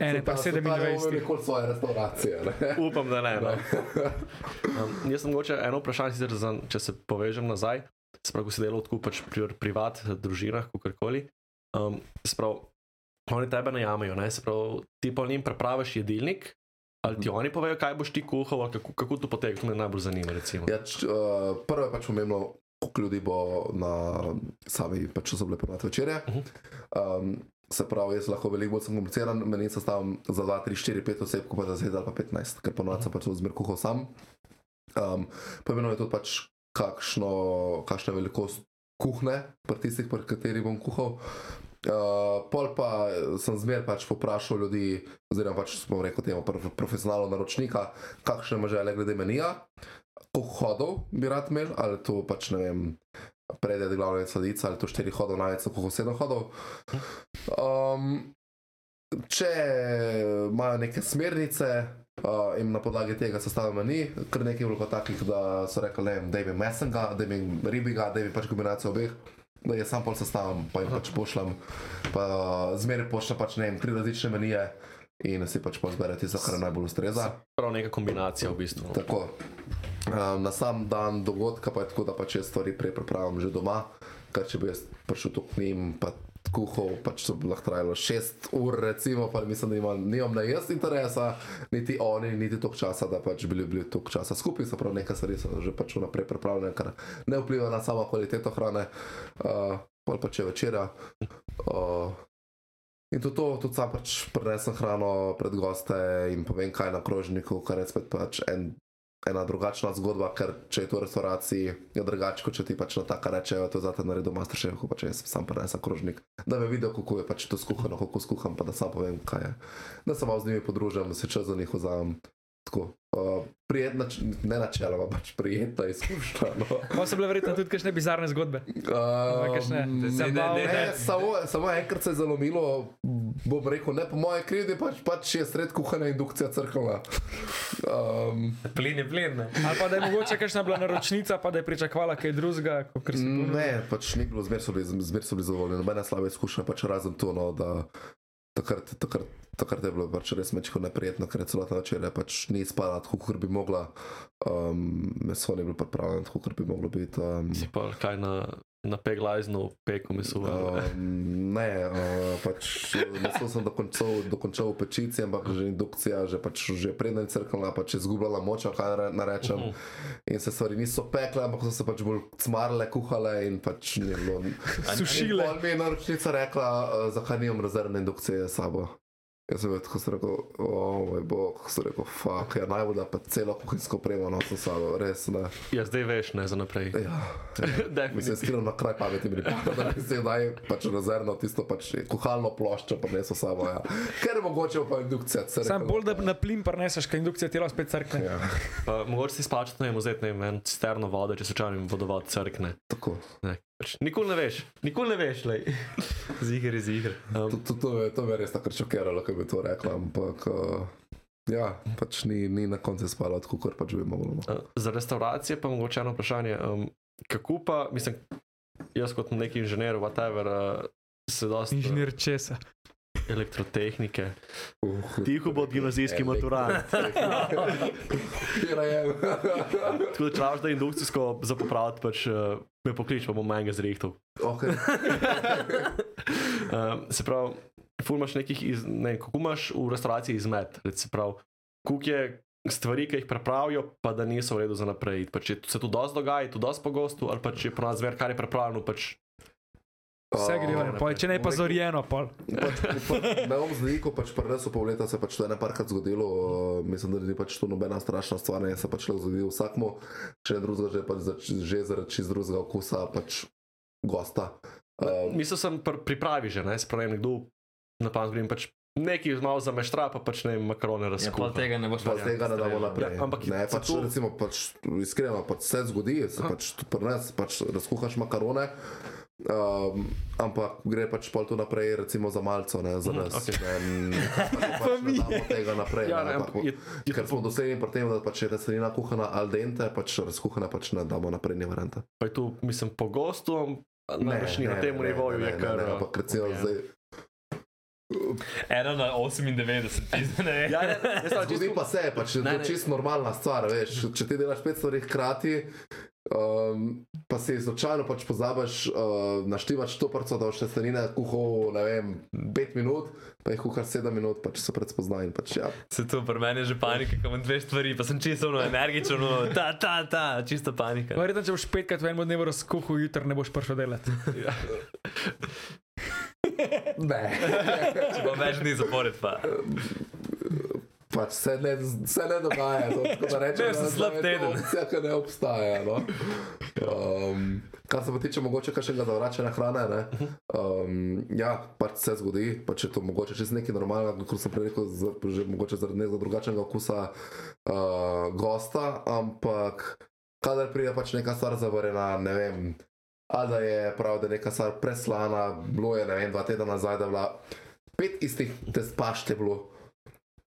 Ene pa So ta- so ta ne bomo 27. nikoli svoje restauracije. Ne? Upam, da ne. No. Um, jaz sem mogoče eno vprašanje, sicer za, če se povežem nazaj, sprav, ko si delal tako pač pri privat, družinah, kakorkoli. Um, sprav, oni tebe najamejo, ne? sprav, ti pa njim prepraviš jedilnik, ali ti oni povejo, kaj boš ti kuhal, kako, kako to poteka, to me najbolj zanima. Recimo. Ja, č, uh, prvo je pač pomembno, koliko ljudi bo na sami, pač so bile prvate večerje. Um, se pravi, jaz lahko veliko bolj sem kompliciran, meni se stavim za 2, 3, 4, 5 oseb, ko pa za 10 ali pa 15, ker ponovadi sem pač zmer kuhal sam. Um, pomembno je tudi pač, kakšno, kakšna velikost kuhne, pri tistih, pri katerih bom kuhal. Uh, pol pa sem zmer pač poprašal ljudi, oziroma pač bom rekel temu prof- profesionalno naročnika, kakšne ima želje glede menija, hodov bi rad imel, ali to pač ne vem, predjed glavne sladice, ali to štiri hodov, največ koliko sedem hodov. Um, če imajo neke smernice uh, in na podlagi tega sestavljamo meni, kar nekaj je bilo takih, da so rekli, ne da mi mesenga, da mi ribiga, da mi pač kombinacijo obeh. Da jaz sam pol sestavljam, pa jim pač pošljem, pa zmeraj pošljem pač ne vem, tri različne menije in si pač pozberete, kar najbolj ustreza. Prav neka kombinacija v bistvu. Tako. Um, na sam dan dogodka pa je tako, da pač jaz stvari prej pripravim že doma, ker če bi jaz prišel tu k njim, pa kuhal, pač to bi lahko trajalo 6 ur, recimo, pa mislim, da imam, nimam na jaz interesa, niti oni, niti toliko časa, da pač bili, bili toliko časa skupaj, se pravi, nekaj stvari so že pač vnaprej pripravljene, kar ne vpliva na samo kvaliteto hrane, uh, pol pa če večera. Uh, In tudi, to, tudi sam pač prenesem hrano pred goste in povem, kaj je na krožniku, kar je spet pač en ena drugačna zgodba, ker če je to v restauraciji, je drugače, kot če ti pač na taka rečejo, to zate naredil masterchef, ko pač jaz sam prenesem krožnik. Da me vidijo, kako je pač to skuhano, kako skuham, pa da sam povem, kaj je. Da se malo z njimi podružim, se čas za njih vzamem. Tako, uh, prijetna, č- ne načeloma, pač prijetna izkušnja. No. Pa so bile verjetno tudi kakšne bizarne zgodbe. Um, kakšne? ne, Zabav- ne, ne, samo, samo enkrat se je zalomilo, bom rekel, ne po moje krivdi, pač, pač je sred kuhanja indukcija crkvala. Um, Plin je plin. ne. Ali pa da je mogoče kakšna bila naročnica, pa da je pričakovala kaj drugega. ponudil. ne, pač ni bilo, zmer so bili, zmer so bili zadovoljni, nobena slaba izkušnja, pač razen to, no, da takrat, takrat, takrat je bilo pač res mečko neprijetno, ker je celotna večerja pač ni spala tako, kot bi mogla, um, meso ni bilo pripravljeno tako, kot bi moglo biti. Um, Si pa kaj na, na peglajznu, peko meso. Uh, Um, ne, uh, pač meso sem dokončal, dokončal v pečici, ampak že indukcija, že, pač, že prednja je crknila, pač je zgubljala moč, kaj nare- narečem. Mhm. In se stvari niso pekle, ampak so se pač bolj cmarle, kuhale in pač ni bilo. Sušile. Pol mi je naročnica rekla, uh, zakaj nimam rezervne indukcije s sabo. Jaz sem tako rekel, o moj bog, sem rekel, fuck, ja najbolj da pa celo kuhinjsko opremo nosim s sabo, res ne. ja, zdaj veš, ne za naprej. Ja, Mislim, Definitivno. skril na kraj pameti mi pripada, da bi se daj pač rezervno tisto pač kuhalno ploščo pa neso sabo, ja. Ker mogoče pa indukcija, se Sam bolj, da na plin preneseš, kaj indukcija tela spet crkne. Ja, Uh, mogoče si splačati, ne vem, vzeti ne vem, cisterno vode, če se čarim vodovod crkne. tako. Ne. Pač, nikoli ne veš, nikoli ne veš, lej. Ziger je ziger. Um, To, to, to, me, to me je res tako šokiralo, ko bi to rekla, ampak uh, ja, pač ni, ni na koncu spala tako, kot pač bi moglo. Uh, Za restauracije pa mogoče eno vprašanje. Um, kako pa, mislim, jaz kot neki inženir, whatever, uh, se dosti Inženir česa. Elektrotehnike. Uh, Tiho bo gimnazijski maturant. Kira je. Tako da če rabiš da indukcijsko za popraviti, pač uh, me poklič, pa bom manjega zrihtal. okay. Um, se pravi, ful imaš nekih, iz, ne kako imaš v restauraciji izmed, se pravi, kuk je stvari, ki jih pripravijo, pa da niso v redu za naprej. Pač je, se to dosti dogaja, to dosti pogosto, ali pač je pri nas zver, kar je pripravljeno, pač Vse gre ven, pol, če ne pa zorjeno, pol. Pač, pa, ne bom zdaj, pač prenesel pol leta, se pač to je ene parkrat zgodilo, uh, mislim, da ni pač to nobena strašna stvar, ne se pač lahko zgodi vsakmu, če ne drugega, že, pač, zač- že zaradi čist drugega okusa pač gosta. Uh, Mislil sem pr pripravi že, ne, se pravi, nekdo na pamet grem pač nekaj malo zameštra, pa pač ne makarone Ja, razkuha. tega ne boš Pa tega ne damo naprej. Ja, ampak ne, pač, to- recimo, pač, iskreno, pač se zgodi, se pač pri nas, pač razkuhaš makarone, um, ampak gre pač pol tu naprej, recimo za malco, ne za Mhm, nas. okej. Ne, pač ne damo tega naprej. Ja, ne, ne, ampak, je, je Ker smo dosegli pri tem, da pač je rastlina kuhana al dente, pač razkuhana pač ne damo naprej, ne varianta. pa je tu, mislim, pogosto, najbrž ni na tem nivoju, je kar. Ne, ne, ampak recimo ja. zdaj. Ena na 98, pizda, ne vem. Ja, ne, jaz sem Zgodi čisto pa se, pač, to Ne, je ne. čisto normalna stvar. Veš, če ti delaš pet stvari hkrati, um, pa si slučajno pač pozabiš uh, naštivati štoparco, da boš testenine kuhal, ne vem, pet minut, pa jih kuhaš sedem minut, pa če se predspozna in pač ja. Se tu pri meni je že panika, ko imam dve stvari, pa sem čisto no, energičen, no, ta, ta, ta, čista panika. Verjetno, če boš petkrat v enem dnevu razkuhal, jutri ne boš prišel delati. Ne. Če pa več dni zapored, pa. Pač se ne, se ne dogaja, to, tako da rečem, sem slab teden. Opcija, ki ne obstaja. No? Um, kar se pa tiče mogoče kakšnega zavračanja hrane, ne? Um, ja, pač se zgodi, pač je to mogoče čez nekaj normalnega, kot sem prej rekel, z, že mogoče zaradi nekega drugačnega okusa uh, gosta, ampak kadar pride pač neka stvar zavarjena, ne vem, ali da je prav, da je neka stvar preslana, bilo je, ne vem, dva tedna nazaj, da je bila pet istih test pašte bilo.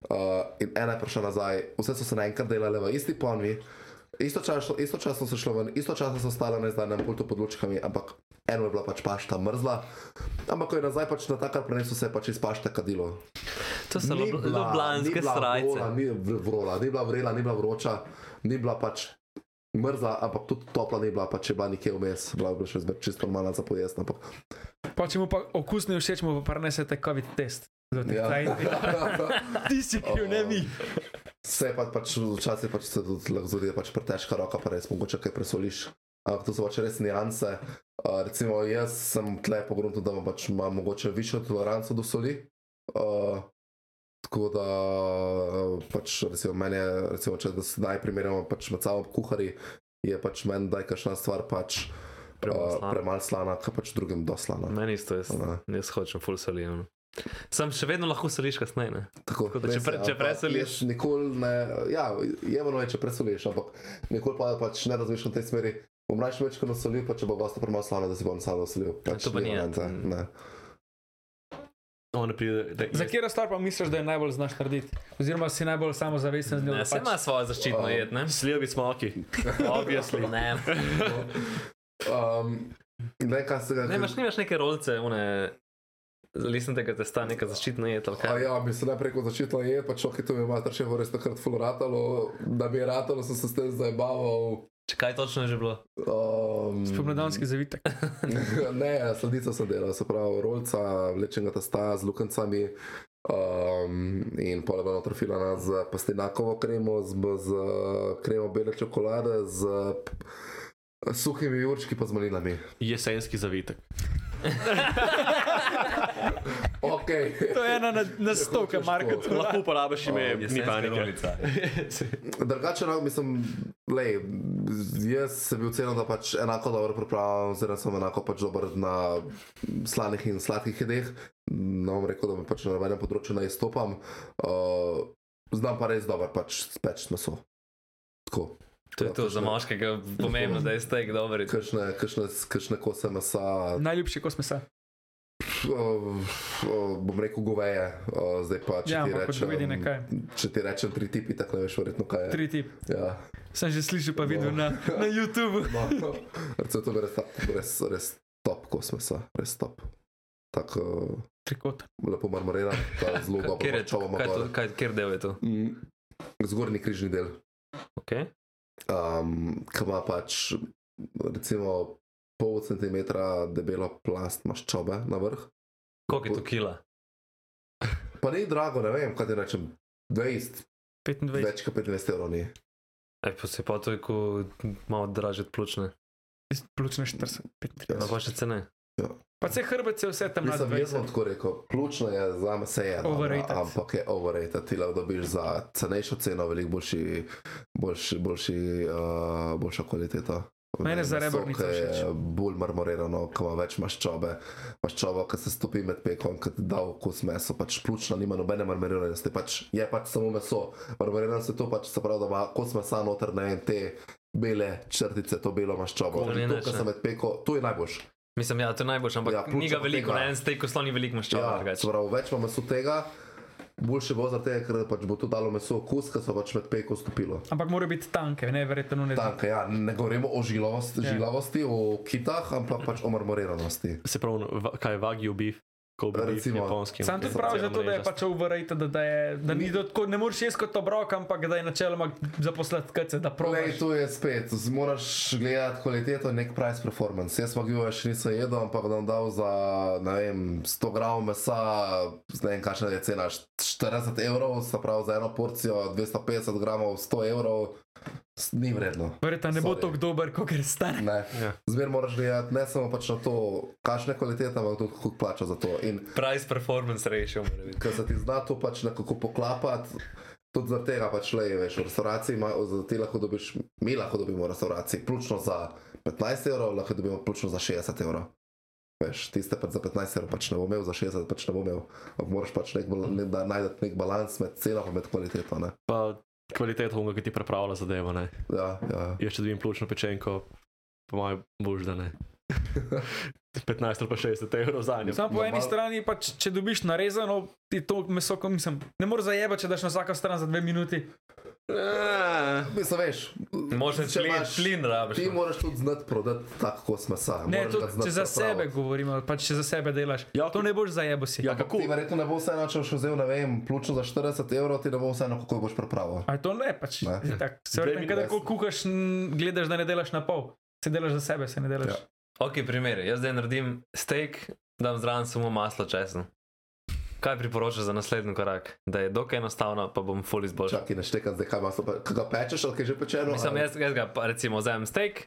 Uh, in ena je prišla nazaj, vse so se naenkrat delale v isti ponvi, istočasno, istočasno so šlo ven, istočasno so stale na izdanem pultu pod lučkami, ampak eno je bila pač pašta mrzla, ampak ko je nazaj pač na takar prenesel, se je pač iz pašte kadilo. To so Ni bila- ljubljanske ni bila srajce. vrola, Ni vrola, ni bila vrela, ni bila vroča, ni bila pač mrzla, ampak tudi topla ni bila, pač je bila nekje vmes, bila je še zmer čisto normalna za pojest, ampak Pa če mu pa okus ne všeč, mu pa prenesete COVID test. Zato ja. Ti si kriv, ne mi. Vse pa pač včasih pač se tudi lahko zgodi, da pač preteška roka, pa res mogoče kaj presoliš. Ampak to so pač res nianse. Uh, recimo jaz sem tle pogledal, da pač imam mogoče višjo toleranco do soli. Uh, Tako da, pač, recimo, meni je, recimo, če da sedaj primerjamo pač med sabo kuhari, je pač meni, da je kakšna stvar pač Premalo slana. premalo slana, kaj pač drugim doslana. Meni isto, jaz, Ne. jaz hočem full solijo. Sam še vedno lahko soliš kasneje. ne. Tako, Tako da če res pre- je, če presoliš- Nikoli ne, ja, je malo, če presoliš, ampak nikoli pa pač ne razmišljam v tej smeri. Bom raje več kot nasolil, pa če bo gosta premalo slana, da si bom sam nasolil. Pač to pa ni Mm. Ne. On ne pride, da Za katero stvar pa misliš, da je najbolj znaš narediti? Oziroma si najbolj samozavesten z njo? Ne, se ima svojo zaščitno Um, jed, ne? Slivi smoki, obviously. Ne, Um, ne, kaj se ga ne imaš, nimaš neke rolce, une, listem tega testa, neka zaščitna jed ja, mislim, najprej ko začetla je, pa čoki to mi je mater še res takrat full ratalo, da bi ratalo, sem se s tem zabaval. Če kaj točno je že bilo? Um, Spomladanski zavitek. ne, sladico sem delal, se pravi, rolca, vlečenega testa z lukencami. Um, in pol je bila noter filana z pastinakovo kremo, z, z kremo bele čokolade, z suhimi jurčki pa z malinami. Jesenski zavitek. Okay. To je ena na, na sto, kar Marko to. tu Lahko uporabiš ime, ni panike. rolica. Drugače, no, mislim, lej, jaz sem bil ceno, da pač enako dobro pripravljam, oziroma sem enako pač dober na slanih in sladkih jedeh. Ne bom rekel, da me pač na nobenem področju ne izstopam. Uh, znam pa res dobro pač speč meso. Tako. To je to za moškega pomembno, da je steak dober. Kakšne, kakšne, kakšne kose mesa, Najljubši kos mesa. Uh, uh, bom rekel goveje, uh, zdaj pa če Ja, ti rečem. kaj. Če ti rečem tri tipi, tako ne veš verjetno kaj je. Tri tip. Ja. Sem že slišal, pa videl na, na YouTubu. No, recimo, to je res, res, res top kos mesa, res top. Tako Trikot. lepo marmoriran, pa zelo dobro Kjer je to? Kaj to? Kaj, kjer del je to? Mm, Zgornji križni del, Okay. um, ki ima pač recimo pol centimetra debelo plast maščobe na vrh. Koliko je to kila? Pa ni drago, ne vem, kaj ti rečem, 20, 25. več kot 15 evrov ni. Ej, pa se pa to je, ko malo draže od pljučne. Plučne 40. 35. No, pa še cene. Pa se hrbet je vse tam na Mislim, jaz 20. tako rekel, ključno je za me se je, ampak je overrated. Ti lahko dobiš za cenejšo ceno, veliko boljši, boljši, boljši, uh, boljša kvaliteta. Mene za rebrnico ki je všeč. bolj marmorirano, ki ima več maščobe. Maščoba, ki se stopi med pekom, ki ti da okus meso, pač pljučna nima nobene marmoriranosti, pač je pač samo meso. Marmorirano se to pač se pravi, da ima kos mesa noter, ne vem, te bele črtice, to belo maščobo. To ni To, kar se med peko, to je najboljše. Mislim, ja, to je najboljše, ampak Ja, ja, ni ga veliko, tega. na en steak sloni veliko maščobe. Ja, pravi, več imamo meso tega, boljše bo zaradi tega, ker pač bo to dalo meso okus, ker so pač med peko stopilo. Ampak mora biti tanke, ne verjetno ne. Tanke, ja, ne govorimo o žilavosti, Ja. žilavosti o kitah, ampak pač o marmoriranosti. Se pravi, kaj je wagyu beef, ko bi Recimo. japonski. Sam tudi pravi, zato, da je pač overrated, da, da, je, da ni do, tako, ne moreš jesti kot obrok, ampak da je načeloma zaposlati kce, da probaš. tu je spet, moraš gledati kvaliteto in nek price performance. Jaz pa givo še nisem jedel, ampak da bom dal za, ne vem, 100 gramov mesa, ne vem, kakšna je cena, 40 evrov, se pravi za eno porcijo 250 gramov, 100 evrov, ni vredno. Verjetno ne bo Sorry. tako dober, kot gre stane. Ne. Ja. Zmer moraš gledati ne samo pač na to, kakšne kvalitete, ampak tudi koliko plača za to. In Price performance ratio ker se ti zna to pač nekako poklapati. Tudi zaradi tega pač le, veš, v restavraciji ima, za ti lahko dobiš, mi lahko dobimo v restavraciji, ključno za 15 evrov, lahko dobimo ključno za 60 evrov. Veš, tiste pač za 15 evrov pač ne bo imel, za 60 pač ne bo imel. Moraš pač nek, bal- ne, da najdete nek balans med ceno in med kvaliteto. Ne? Pa kvaliteta unga, ki ti pripravlja zadevo, ne. Ja, ja. Jaz če dobim pljučno pečenko, po mojem bož da ne. 15 ali pa 60 evrov za njo. Samo po eni Normal- strani, pa, če, če dobiš narezano, ti to meso, ko mislim, ne moreš zajebati, če daš na vsako stran za dve minuti. Mislim, veš, če plin, imaš- plin rabiš. Ti no. moraš tudi znati prodati tako kot mesa. Ne, znati če za sebe govorimo, pa če za sebe delaš, Ja, to ne boš zajebo si. Ja, kako? Ti verjetno ne bo vseeno, če boš vzel, ne vem, pljučno za 40 evrov, ti ne bo vseeno, kako boš pripravil. A to ne, pač. Ne. tak. Se vrnem, kadar kuhaš, gledaš, da ne delaš na pol. Se delaš za sebe, se ne delaš. Ja. Ja. Ok, primer. Jaz zdaj naredim steak, dam zraven samo maslo česen. Kaj priporočaš za naslednji korak? Da je dokaj enostavno, pa bom full izboljšal. Čakaj, ne štekam zdaj, kaj imaš, kaj ga pečeš ali kaj že pečeno. Mislim, jaz, jaz ga pa recimo vzamem steak,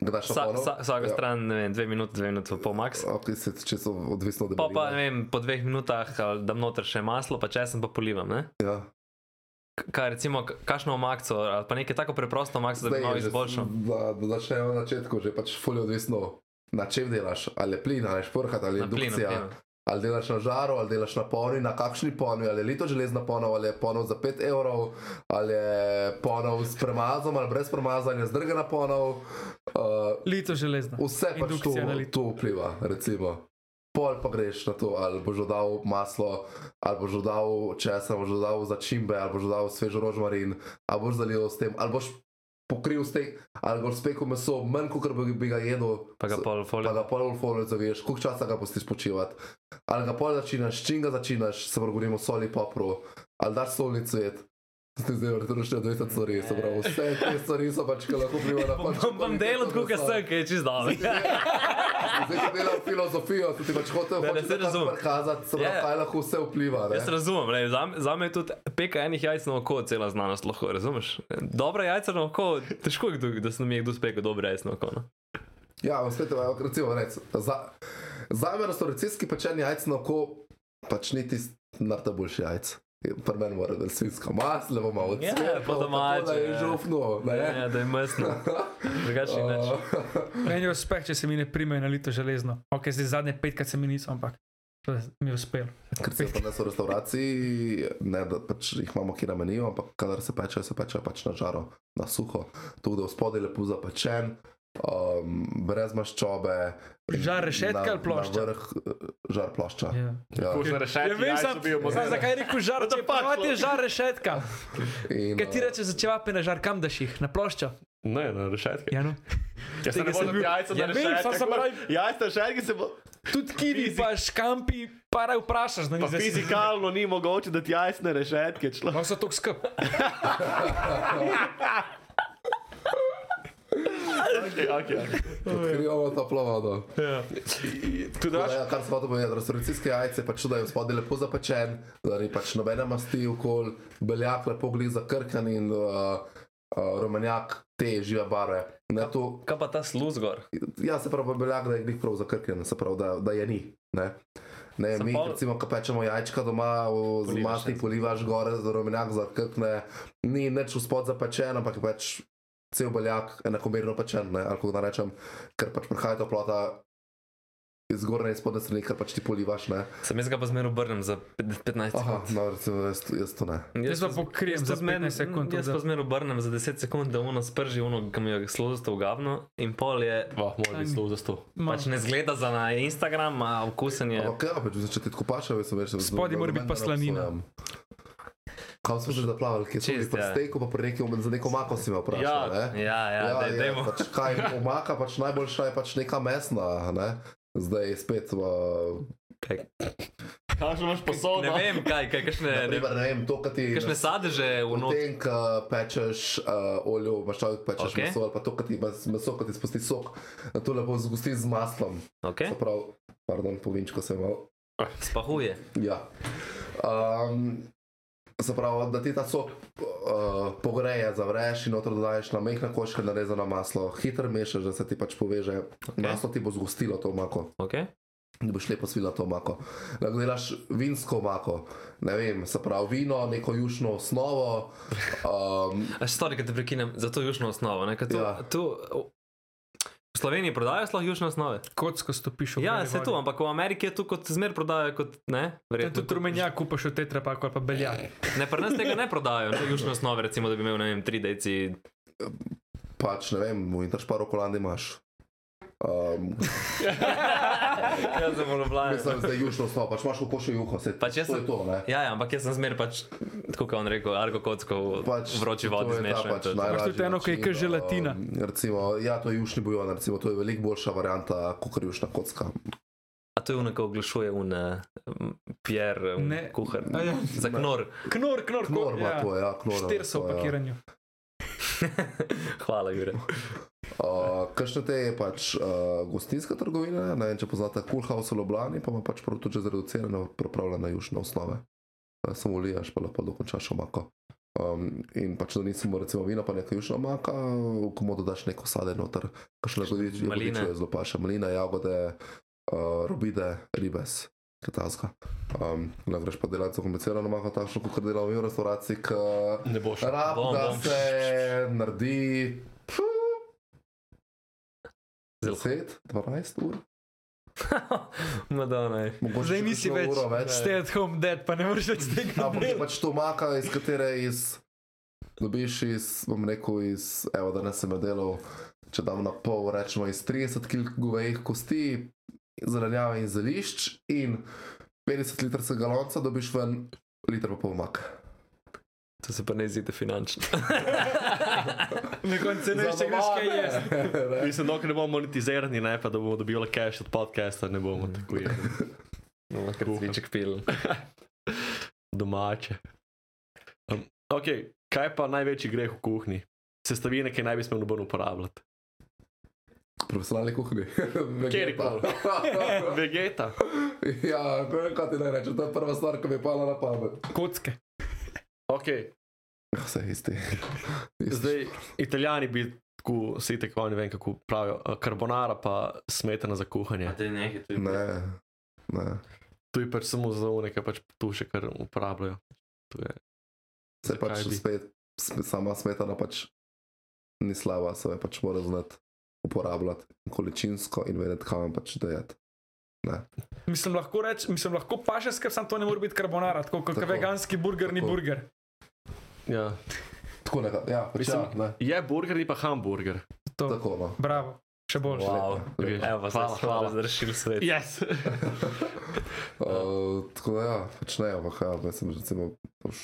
Gdaš na Vsa, polno? vsa, vsaka Ja. stran, ne vem, dve minute, dve minute, pol max. Ok, se čisto odvisno od Pa pa, debeline. ne vem, po dveh minutah dam noter še maslo, pa česen pa polivam. Ne? Ja. Kaj recimo, kakšno omakco, ali pa nekaj tako preprosto omakco, da bi malo izboljšal. Da, da začnemo na začetku, že pač fully odvisno, na čem delaš, ali plin, ali šporhat, ali Na indukcija. plinu. Ali delaš na žaru, ali delaš na polni, na kakšni polni, ali je lito železna polna, ali je polna za 5 evrov, ali je polna s premazom, ali brez premazanja, zdrgana polna. Uh, Lito železno. vse pač to, to vpliva, recimo. Pol pa greš na to, ali boš dodal maslo, ali boš dodal česen, ali boš dodal začimbe, ali boš dodal svež rožmarin, ali boš zalil s tem, ali boš pokril stek, ali boš spekel meso, manj kot bi, bi ga jedel. Pa ga s- pol Pa folio. ga pol folijo zaviješ, koliko časa ga pustiš počivati. Ali ga pol začinaš, s čim ga začinaš, se pravi, govorimo o soli, popru, ali daš solni cvet. Zdaj, zdaj, vrtno še 20 stvari, se pravi, vse te stvari so pač, ki lahko vplivajo na pač. Bom, bom delal tako, kot sem, ki je čist dobro. Zdaj, ko delam filozofijo, se ti pač Ne, ne, saj razumem. prikazati, se pravi, Ja, ja. kaj lahko vse vpliva. ne. Jaz razumem, lej, za, za me je tudi peka enih jajc na oko cela znanost, lahko razumeš. Dobra jajca na oko, težko je, kdo- da se nam je kdo spekel dobre jajce na oko. No? Ja, ampak spet, recimo, rec, za, za me restauracijski pečeni jajc na oko, pač niti narta boljši jajc. Pri meni mora da svinska maslo, levo malo Ja, cvet, po pa domače, tako, Da je ja. žufno, ne? Ja, da je mestno. Drugače neč. Meni je uspeh, če se mi ne primejo na lito železno. Ok, zdaj zadnje petkrat se mi niso, ampak to je- mi je uspelo. Ker se pa nas v restauraciji, ne da pač jih imamo kje na meniju, ampak kadar se pečejo, se pečejo pač na žaro, na suho. Tu da v spodaj lepo zapečen, um, brez maščobe. Žar rešetka Na- ali plošča? Vrh eh, žar plošča. Ja. Ja. Kuš na rešetki, Ja, vem, jajca sam, bi jo sam, zakaj je rekel žar, če pa ti je žar rešetka. In, Kaj ti eh, reče za čevape na žar, kam daš jih? Na ploščo? Ne, na rešetki. Ja, no. Jaz sem bil- jajca Ja, vem, sam sem pravi- Jajca na rešetki se bo. Tudi kivi, Fizik- pa škampi, para vprašaš, Pa fizikalno ni mogoče, da ti jajca na rešetki človek. No, so to skrb. Okay, okay. Odkrivamo toplo vodo. Tu daš? Ja, kar se vodo povedati, restauracijske jajce, pač da je spodaj lepo zapečen, da ni pač nobene masti okol, beljak lepo gli zakrkan in uh, uh, rumenjak te žive barve. Ne, to, Kaj pa ta sluz gor? ja, se pravi, beljak, da je glih prav zakrkan, se pravi, da, da je ni. Ne? Ne, Sem mi, pol- recimo, ko pečemo jajčka doma, z ja. polivaš gore, z rumenjak zakrkne, ni nič v spod zapečen, ampak je pač cel beljak enakomerno pečen, ne, ali kako da rečem, ker pač prihaja toplota iz zgornje in spodnje strani, ker pač ti polivaš, ne. Sem jaz ga pa zmerno obrnem za pet- 15 Aha, sekund. no, recimo, jaz, jaz to ne. Jaz pa pokrijem za 15 sekund. Jaz pa zmerno obrnem za 10 sekund, da ono sprži, ono, ki mi je slozasto v gavno in pol je. Oh, mora biti zelo za sto. Pač ne zgleda za na Instagram, a okusen je. Ja, pač, če ti tako paše, veš, veš, Spodaj mora biti pa slanina. Kam smo že zaplavili, kje smo bili pri ja. steku, pa pri nekem, za neko mako si me vprašal, Ja, ne? Ja, ja, ja dej, dejmo. pač kaj omaka, pač najboljša je pač neka mesna, ne? Zdaj je spet v... Kaj- Kaj imaš posodo? Ne vem, kaj, kaj, kakšne, ne, Naprimer, ne vem, to, kar ti... kakšne sadeže v V not. tem, ko pečeš uh, olje, maščavek pečeš Okej. okay. meso, ali pa to, kar ti meso, ko ti spusti sok, to lepo zgusti z maslom. Okay. Se pravi, pardon, povinčko sem imel. Spahuje. Ja. Um, se pravi, da ti ta sok uh, pogreje, zavreš in noter dodaš na mehna koščka narezano maslo, hitro mešaš, da se ti pač poveže. Okay. Maslo ti bo zgostilo to mako, Okay. da boš lepo svila to mako. Lahko delaš vinsko mako, ne vem, se pravi vino, neko jušno osnovo. Um, A stvari, ki te prekinem, za to južno osnovo. Ne, tu, Ja. ja. V Sloveniji prodajajo sploh južno osnove. Kocko stopiš v Ja, beli se tu, ampak v Ameriki je tu kot zmer prodajajo, kot ne. Ja, Verjetno, tudi rumenjak kupaš v tetrapaku ali pa beljak. Ne, pri nas tega ne prodajajo, ne, južne osnove, recimo, da bi imel, ne vem, tri deci. pač ne vem, v Interšparu kolandi imaš. Um, Jaz sem v Ljubljani. mislim, da je jušno osnovo, pač imaš v košu juho, se Pač jaz to sem- je to, ne. Ja, ja, ampak jaz sem zmer pač, tako kot on rekel, argo kocko v pač, pač, vroči to vodi je ta zmešan. Pač to je tudi eno, ki je želatina. Um, recimo, ja, to je jušni bujon, recimo, to je veliko boljša varianta kot jušna kocka. A to je uno, ko oglašuje un Pierre, un Ne. kuhar. A ja. Za knor. Knor, knor, Knor ima to, ja, knor. Štir so v ja. Hvala, Jure. Uh, Kakšne te je pač uh, gostinska trgovina, ne vem, če poznate Cool House v Ljubljani, pa ima pač prav tudi zreducirane, pripravljene jušne osnove. Uh, samo ulijaš, pa lahko dokončaš omako. Um, in pač da nisem recimo vina, pa nekaj jušna maka, v komodo daš neko sade noter, kakšne jagodiče, Maline. jagodiče je zelo paša, malina, jagode, uh, robide, ribes, katazga. Um, ne greš pa delati zakomplicirano mako, takšno, kot delam v restauraciji, ki Ne boš. rab, Bom, da bom. se naredi Zelo. 10, 12 ur. Madonna. Zdaj še nisi več več. stay at home dead, pa ne moreš več tega Ampak je delati. pač to maka, iz katere iz, dobiš iz, bom rekel, iz, evo, da ne sem delal, če dam na pol, rečemo iz 30 kg govejih kosti, zelenjave in zelišč in 50 litrskega lonca dobiš ven liter pa pol maka. To se pa ne zdi finančno. Na koncu ne veš, če greš kaj jesti. Ne. Mislim, dokler ne bomo monetizirani, ne pa da bomo dobili cash od podcasta, ne bomo tako jedli. No, ker cviček pil. Domače. Um, ok, kaj pa največji greh v kuhinji? Sestavine, ki naj bi smel noben uporabljati. Profesionalni kuhni. Kjerkoli. Vegeta. ja, kaj ti naj rečem, to je prva stvar, ki mi je pala na pamet. Kocke. Ok, Vse isti. isti. zdaj italijani bi tako, si tako ne vem kako pravijo, uh, carbonara pa smetana za kuhanje. Te nekaj tu. Ne, ne. Tu je pač samo za nekaj pač tu še kar uporabljajo. Se pač bi? spet, sp- sama smetana pač ni slaba, se pač mora znati uporabljati količinsko in vedeti, kam je pač dajati. Mislim, lahko reč, mislim, lahko paše skrb, sam to ne more biti karbonara, tako kot Tako. veganski burger ni Tako. burger. Ja. Tako nekaj, ja, Mislim, ja, ne. Je burger, ni pa hamburger. To. Tako, no. Bravo, še boljše. Wow. Okay. Evo, Hvala, se hvala. hvala. Razrešil svet. Yes. Uh, tako da ja, pač ne, ampak ja, mislim, recimo, pač,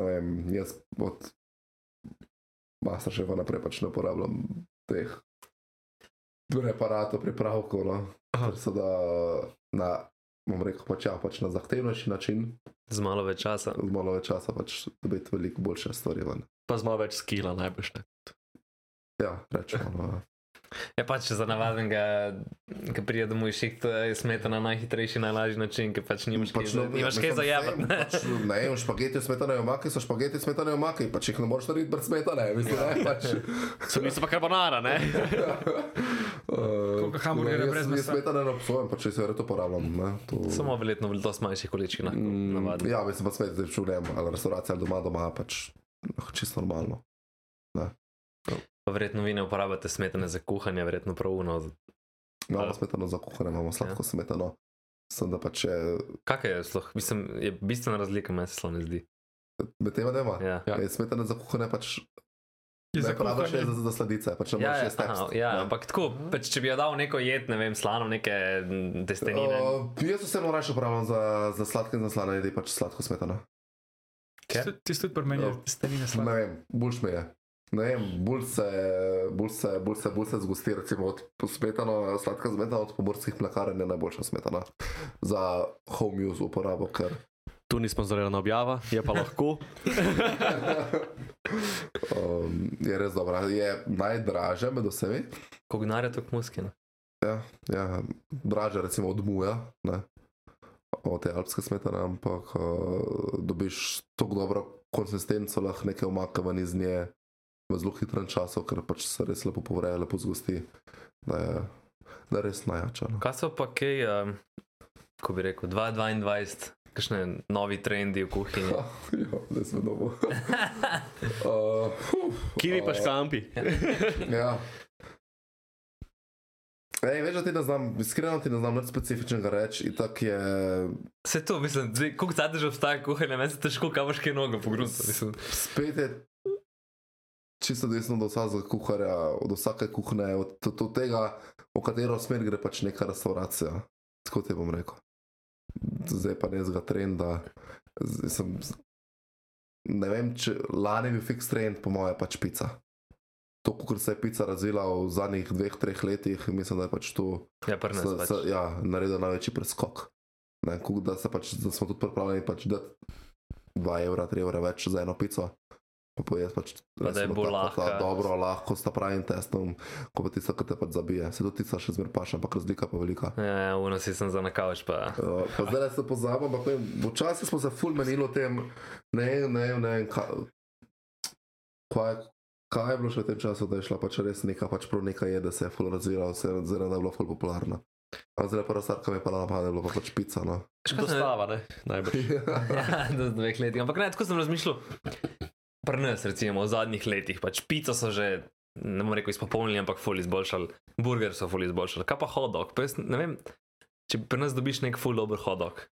ne vem, jaz od Masterchefa naprej pač ne uporabljam teh preparatov, pripravkov, no. Ker so da na, bom rekel, pač ja, pač na zahtevnejši način, Z malo več časa. z malo več časa pač dobiti veliko boljše stvari ven. Pa z malo več skila najbrž ne. Ja, rečemo. No. Je pač za navadnega, ki pride domov iz šihta, je smetana najhitrejši, najlažji način, ker pač nimaš kaj, za- no, nimaš kaj zajabati. sej, Pač, ne, vem, špageti smetane omake so špageti smetane omake, pač jih ne moreš narediti brez smetane, mislim, ne, pač. So niso pa carbonara, ne? Uh, hamburgerja brez Jaz mesa. smetane ne obsojam, pač se verjetno uporabljam. Ne, to, Samo verjetno v dosti manjših količinah. Mm, navadno. ja, mislim pa smet, da čujem, ali restauracija ali doma, doma pač čisto normalno. Pa verjetno vi ne uporabljate smetane za kuhanje, verjetno pravuno. Imamo Ja. smetano za kuhanje, imamo sladko smetano. Sem da pač je, Kaj je sploh? Mislim, je bistvena razlika, meni se sploh ne zdi. med tema nema. Ja. Ja. Ja. Smetane za kuhanje pač Je za ne praviš kuhanje. za, za sladice, pač ne Ja, moreš ja, jesti tekst. aha, ja, ampak tako, pač, če bi jo dal neko jed, ne vem, slano, neke mm, testenine. Uh, jaz vseeno raje uporabljam za, za sladke in za slane jedi, pač sladko smetano. Kaj? Ti si tudi pri meni, Ja. stenine Ne slane. vem, boljš mi je. Ne vem, bolj se, bolj se, bolj se, bolj se zgosti, recimo od smetano, sladka smetana od pomorskih mlekarn je najboljša smetana za home use uporabo, ker Tu ni sponzorirana objava, je pa lahko. um, je res dobra. Je najdražja med vsemi. Denarja to kmuski? Ja, ja, dražja recimo od muja, ne, od te alpske smetane, ampak uh, dobiš tako dobro konsistenco, lahko nekaj omakava iz nje v zelo hitrem času, ker pač se res lepo povreje, lepo zgosti. Da je, da je res najjača. No. Kaj so pa kaj, um, ko bi rekel, 2022, kakšne novi trendi v kuhinji? ja, da smo dobo. uh, fuf, Kivi pa uh, škampi. Ja. Ej, veš, da ti ne znam, iskreno ti ne znam nič specifičnega reči, je. Vse to, mislim, koliko že obstaja kuhanje, meni se težko kavaš kaj nogo. Mislim, Spet je čisto desno od vsakega kuharja, od vsake kuhne, od, od, od tega, v katero smer gre pač neka restauracija. Tako ti bom rekel. Zdaj pa ne zga trenda. Zdaj Sem, ne vem, če lani je bil fix trend, po mojem, pač pica. To, kot se je pica razvila v zadnjih dveh, treh letih, mislim, da je pač to ja, pri nas se, pač. se, ja, naredil največji preskok. Ne, kuk, da, pač, da smo tudi pripravljeni pač dati 2 evra, 3 evra več za eno pico. Pa pojedi pač, Pa da je ta lahka. Dobro, lahko s ta pravim testom, ko pa tista, ki te pač zabije. Se tudi tista še zmer paša, ampak razlika pa velika. Ja, uno si sem za na kavč, pa. Uh, pa zdaj se pozabim, ampak včasih smo se ful menili o tem, ne, ne, ne, ne kaj, kaj, kaj je bilo še v tem času, da je šla pač res neka, pač prav neka je, da se je ful razvila, se je zdaj da je bila ful popularna. A zdaj stvar, ki mi je pa napadla, je bila pa pač pica, no. Dostava, ne? Najbrž. Ja, do dveh let. Ampak ne, tako sem razmišljal. Pri nas, recimo, v zadnjih letih, pač pico so že, ne bom rekel, izpopolnili, ampak ful izboljšali, burger so ful izboljšali. Kaj pa hodok? Pa jaz ne vem, če pri nas dobiš nek ful dober hodok.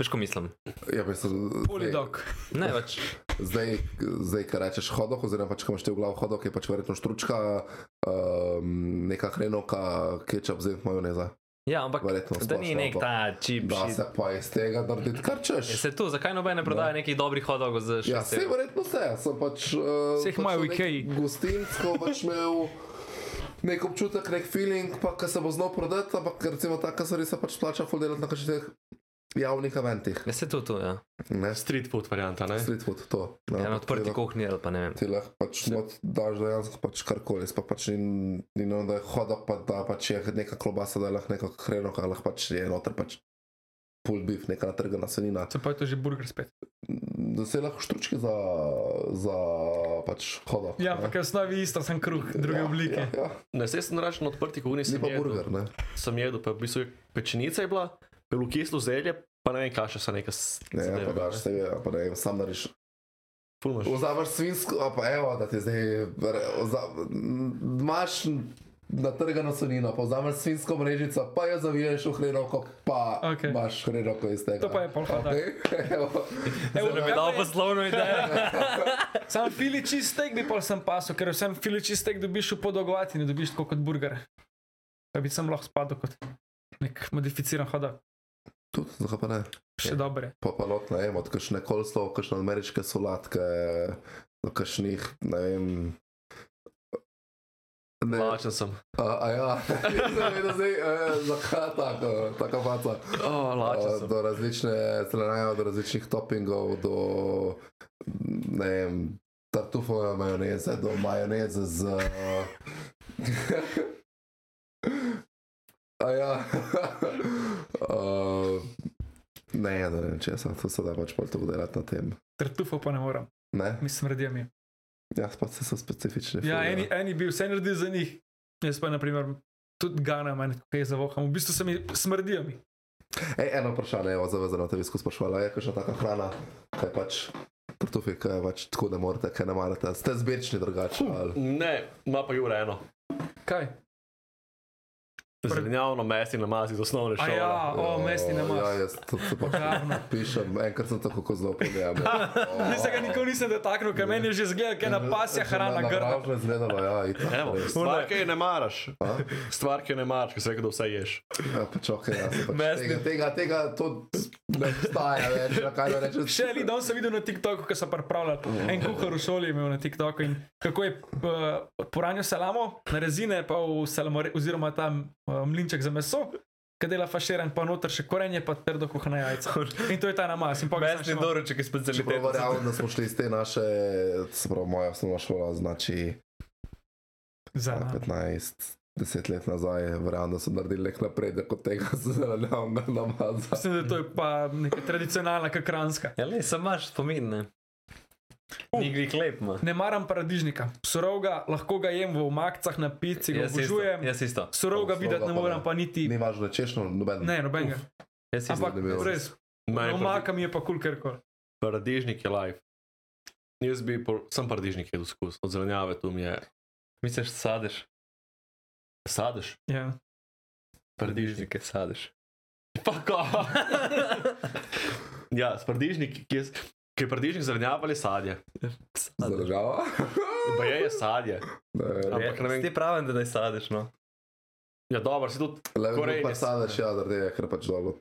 Veš, ko mislim? Ja, mislim, Polidok. Ne, pač. Zdaj, zdaj kar rečeš hodok, oziroma pač, ko imaš te v glavu hodok, je pač verjetno štručka, um, neka hrenovka, kečap, zdaj majoneza. Ja, ampak Verjetno da ni nek ta čip. Da se pa iz tega narediti kar češ. Je se tu, zakaj noben ne prodaja nekih dobrih hodogov za Ja, 6 vse verjetno vse, sem pač. Uh, Saj jih imajo v Ikei. Gostinsko pač imel nek občutek, nek feeling, pa ki se bo znal prodati, ampak recimo taka stvar se pač splača ful delati na kakšnih javnih eventih. Je se tu, tu, ja. Ne, Street food varianta, ne? street food, to. Ja, na ampak odprti kuhinji ali pa ne vem. Ti lahko pač not daš dejansko pač karkoli, pa pač ni, ni no, da je hodok, pa da pač je neka klobasa, da je lahko neko hrenovka, lahko pač je noter pač pull beef, neka natrgana senina. Se pa je to že burger spet. Da se lahko štručki za, za pač hodok. Ja, ne. ampak je v osnovi isto, sem kruh, druge Ja, oblike. Ja, ja. Ne, zdaj sem rečen na odprti kuhinji, sem pa jedel. burger, ne? Sem jedel, pa v bistvu je pečenica je bila, bilo kislo zelje, pa ne vem, kaj še so neka s- Ne, pa daš se, ja, pa ne vem, sam nariš. Ful imaš. Vzameš svinsko, pa evo, da ti zdaj, imaš natrgano sonino, pa vzameš svinsko mrežico, pa jo zaviješ v hrenovko, pa Okej. imaš hrenovko iz tega. To pa je pol hodak. Okay? Evo. Evo, Da bi dal pa je- poslovno idejo. Sam fili čistek bi pol sem pasel, ker vsem fili čistek dobiš v podolgovati, ne dobiš tako kot burger. Pa bi sem lahko spadal kot nek modificiran hodok. Tudi, zakaj pa ne? Še dobre. Pa pa not, ne vem, od kakšne kolstvo, kakšne ameriške solatke, do kakšnih, ne vem. Ne, Lačen sem. a, a ja, vedel zdaj, eh, zakaj tako, taka faca. Oh, lačen Uh, sem. do različne stranajo, do različnih toppingov, do ne vem, tartufove majoneze, do majoneze z. A ja. uh, ne, ne vem česa, to se da pač pol tako delati na tem. Tartufo pa ne moram, Ne? mi smrdijo mi. Ja, spet so specifični. Ja, eni, eni bi vse naredili za njih. Jaz pa, na primer, tudi gana manj, kaj zavoham. V bistvu se mi smrdijo mi. Ej, eno vprašanje, evo, zavezano, te bi sprašvala, je kakšna taka hrana, kaj pač. Tartufi, kaj je pač tako, da morate, kaj ne marate. Ste zbirčni drugače. ali? Ne, ima pa Jure eno. Kaj? Zelenjavno mesti na mazi z osnovne A šole. ja, o, mesti na Ja, mas. jaz to se pač Ravno. pišem, enkrat sem tako kot zelo povedal. Nisem ga nikoli nisem dotaknil, ker meni je že zgled, ker je na pasja hrana grda. Grdo je izgledalo, ja, itak. Evo, res. stvar, ki je ne maraš. A? Stvar, ki je ne maraš, ki se reče, da vse ješ. Ja, pač ok, ja, se pač Mesni. tega, tega, tega, to ne obstaja več, na kaj da rečeš. Še ali danes sem videl na TikToku, ko so pripravljali. En kuhar v šoli je imel na TikToku in kako je uh, poranil salamo na rezine, pa v salamore, oziroma tam mlinček za meso. Kaj dela faširan, pa noter še korenje, pa trdo kuhana jajca. In to je ta namaz. In pol ga sem Mesni še malo- doruček je Čeprav specialitet. verjamem, da smo šli iz te naše, se pravi, moja osnovna šola, znači Za ja, nama. 15, 10 let nazaj, verjamem, da so naredili nek napredek od tega zelenjavnega namaza. Mislim, da to je pa neka tradicionalna kakranska. Ja, ne, sem imaš spomin, ne. Ni glih lep, ma. Ne maram paradižnika. Surovga, lahko ga jem v omakcah na pici, ga obožujem. Jaz isto. Surovga videti ne morem, pa niti. Ni važno, češno, noben. Ne, nobenega. Jaz isto. Ampak zanimivo. res, omaka mi je pa kul, ker kol. Paradižnik je live. Jaz bi, pol, sem paradižnik jedel skus, od zelenjave tu mi je. Misliš, sadeš? Sadeš? Ja. Paradižnik. Paradižnike sadeš. Pa ko? ja, paradižnik, ki je, ki je paradižnik zelenjava ali sadje. Zdržava? Pa je, je sadje. Ampak ne vem- Ti pravim, da ne sadeš, no. Ja, dobro, si tudi. Le Korenje pa s- sadeš, ja, zaradi tega, ker pač dobro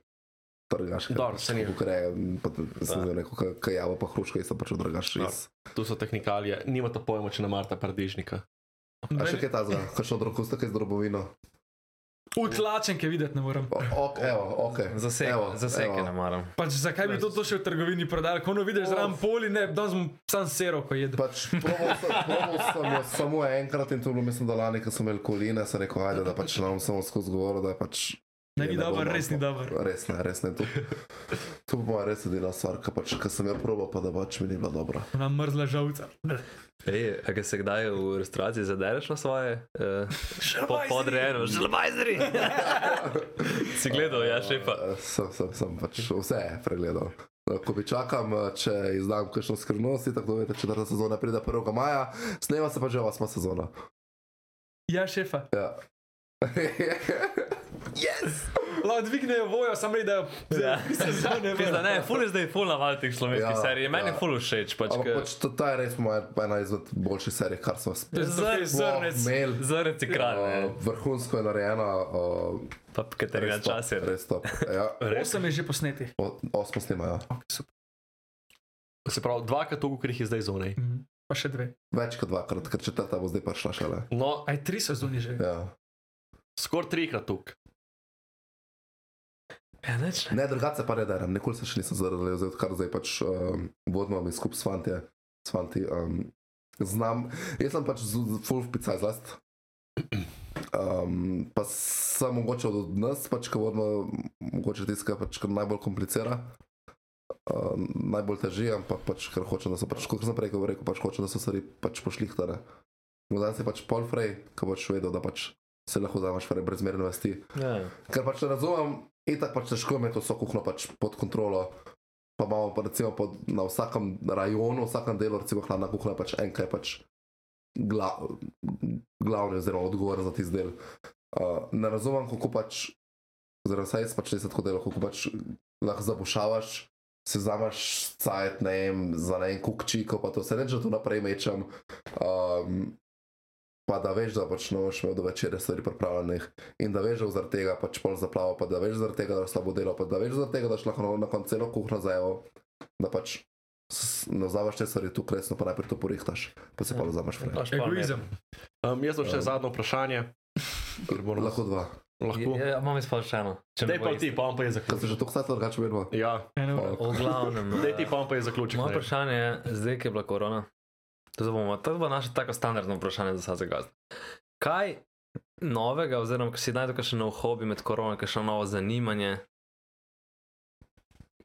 trgaš. Dobro, se ni. Kukreje, pa sem Da. videl neko ka- kajavo, pa hruška, isto pač iz. Tu so tehnikalije, nimate pojma, če ne marate paradižnika. A še kaj ta zga, kakšno drugo, kaj z drobovino? Utlačen, ki videti ne morem. O- ok, evo, ok. Zaseke, Evo, zaseke evo. ne maram. Pač zakaj bi to, to še v trgovini prodali? Ko no vidiš zraven poli, ne, danes bom sam sero, ko jedem. Pač probal sem, probal sem jo samo enkrat in to je bilo, mislim, da lani, ko sem imel koline, sem rekel, ajde, da pač nam samo skozi govoril, da pač. Ne, ni dober, res ni dober. Res ne, res ne. To, to bo moja res edina stvar, ki pač, sem jo probal, pa da pač mi ni bila dobra. Ona mrzla žavca. Ej, a ga se kdaj v restavraciji zadereš na svoje uh, po, podrejeno? Želbajzeri! si gledal, ja, šefa. Eh, Sem, sem, sem pač vse pregledal. No, Ko bi čakam, eh, če izdam kakšno skrivnost, tako da veste, četrta sezona pride 1. maja, snema se pa že osma sezona. Ja, šefa. Ja. Lahko dvignejo vojo, samo redajo. Ja. Sezone, Pizda, ne, ful je zdaj ful navad teh slovenskih Ja, serij. Meni je ja. ful všeč, pač, ke- pač to, ta je res moja ena izmed boljših serij, kar smo Zr- Zrnec. imeli. Zrnci kralj, Uh, vrhunsko je narejena, uh, pa Katarina res top, čas je. res top. Ja, Osem je že posnetih. o- osmo snimajo. Okay, super. Se pravi, dvakrat toliko, kot jih je zdaj zunaj. Mhm. Pa še dve. Več kot dvakrat, ker četrta bo zdaj prišla šele. No, Aj tri sezoni že. Ja. Skoraj trikrat toliko. Ja. Ne, drugače pa derem, nikoli se še nisem zaradi, zdaj, odkar zdaj pač um, vodimo mi skupaj s fanti. S fanti um, znam, jaz sem pač full picaj zlast. Um, pa sem mogoče od nas, pač, ko vodimo, mogoče tiskaj, pač, kar najbolj komplicira. Uh, najbolj teži, ampak pač, ker hočem, da so pač, kot sem prej rekel, pač hočem, da so stvari pač pošlihtane. No, danes je pač pol frej, ko boš vedel, da pač se lahko zamaš frej brez merne vesti. Ja. Ker pač ne razumem, in tako pač težko imeti vso kuhno pač pod kontrolo. Pa imamo pa recimo pod, na vsakem rajonu, vsakem delu, recimo hladna kuhna, pač enka je pač gla, glavni oziroma odgovoren za tisti del. Uh, ne razumem, kako pač, oziroma saj jaz pač nisem tako delal, kako pač lahko zabušavaš, se vzameš cajt, ne vem, za ne en kukčiko, pa to se reče, da tu naprej mečem. Um, pa da veš, da pač ne boš imel do večera stvari pripravljenih in da veš, da zaradi tega pač pol zaplava, pa da veš zaradi tega, da boš slabo delal, pa da veš zaradi tega, da boš lahko na, na koncu celo kuhno zajeval, da pač s- ne vzameš te stvari tu resno, pa najprej to porihtaš, pa se pa vzameš frej. Egoizem. Um, jaz sem še Um. zadnjo vprašanje. Lahko dva. lahko. Ja, imam izpolščeno. Dej pa ti, pa on pa je Kaj se zaključil. že to ksaj drugače vedno? Ja, Eno, V glavnem. dej ti, pa on pa je zaključil. Moje vprašanje je, zdaj, ki je bila korona, to bomo, to bo naše tako standardno vprašanje za vsakega. Kaj novega, oziroma če si najdeš kakšen nov hobi med korono, kakšno novo zanimanje,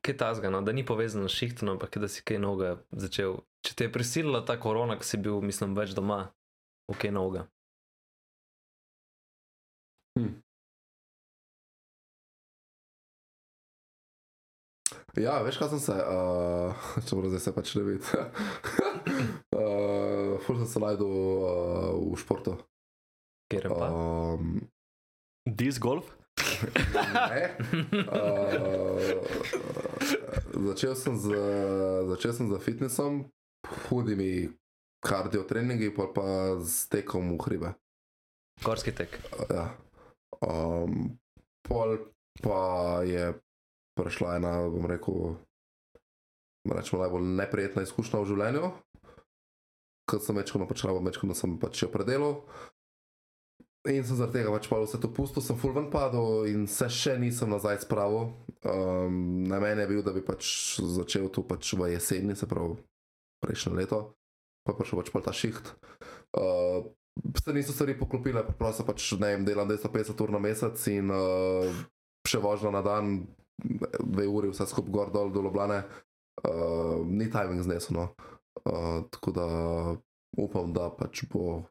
kaj tasga, no? da ni povezano s šihtom, ampak da si kaj novega začel. Če te je prisilila ta korona, ki si bil, mislim, več doma, v kaj novega. Ja, veš, kaj sem se, uh, če moram zdaj se pač ne videti. uh, Ful sem se najdel uh, v športu. Kjer pa. Um, Disc golf? ne. Uh, začel, sem z, začel sem z fitnessom, hudimi kardio treningi, pol pa z tekom v hribe. Gorski tek. Ja. Um, pol pa je prišla ena, bom rekel, rečemo, najbolj neprijetna izkušnja v življenju, ker sem večkrat pač rabo, večkrat sem pač jo predelal. In sem zaradi tega pač pa vse to pustil, sem full ven padel in se še nisem nazaj spravil. Um, na meni je bil, da bi pač začel to pač v jeseni, se pravi prejšnje leto, pa prišel pač pol ta šiht. Uh, se niso stvari poklopile, preprosto pač ne vem, delam 250 ur na mesec in uh, še vožnja na dan, dve uri, vse skupaj gor dol, do Ljubljane, uh, ni timing znesel. No. Uh, tako da upam, da pač bo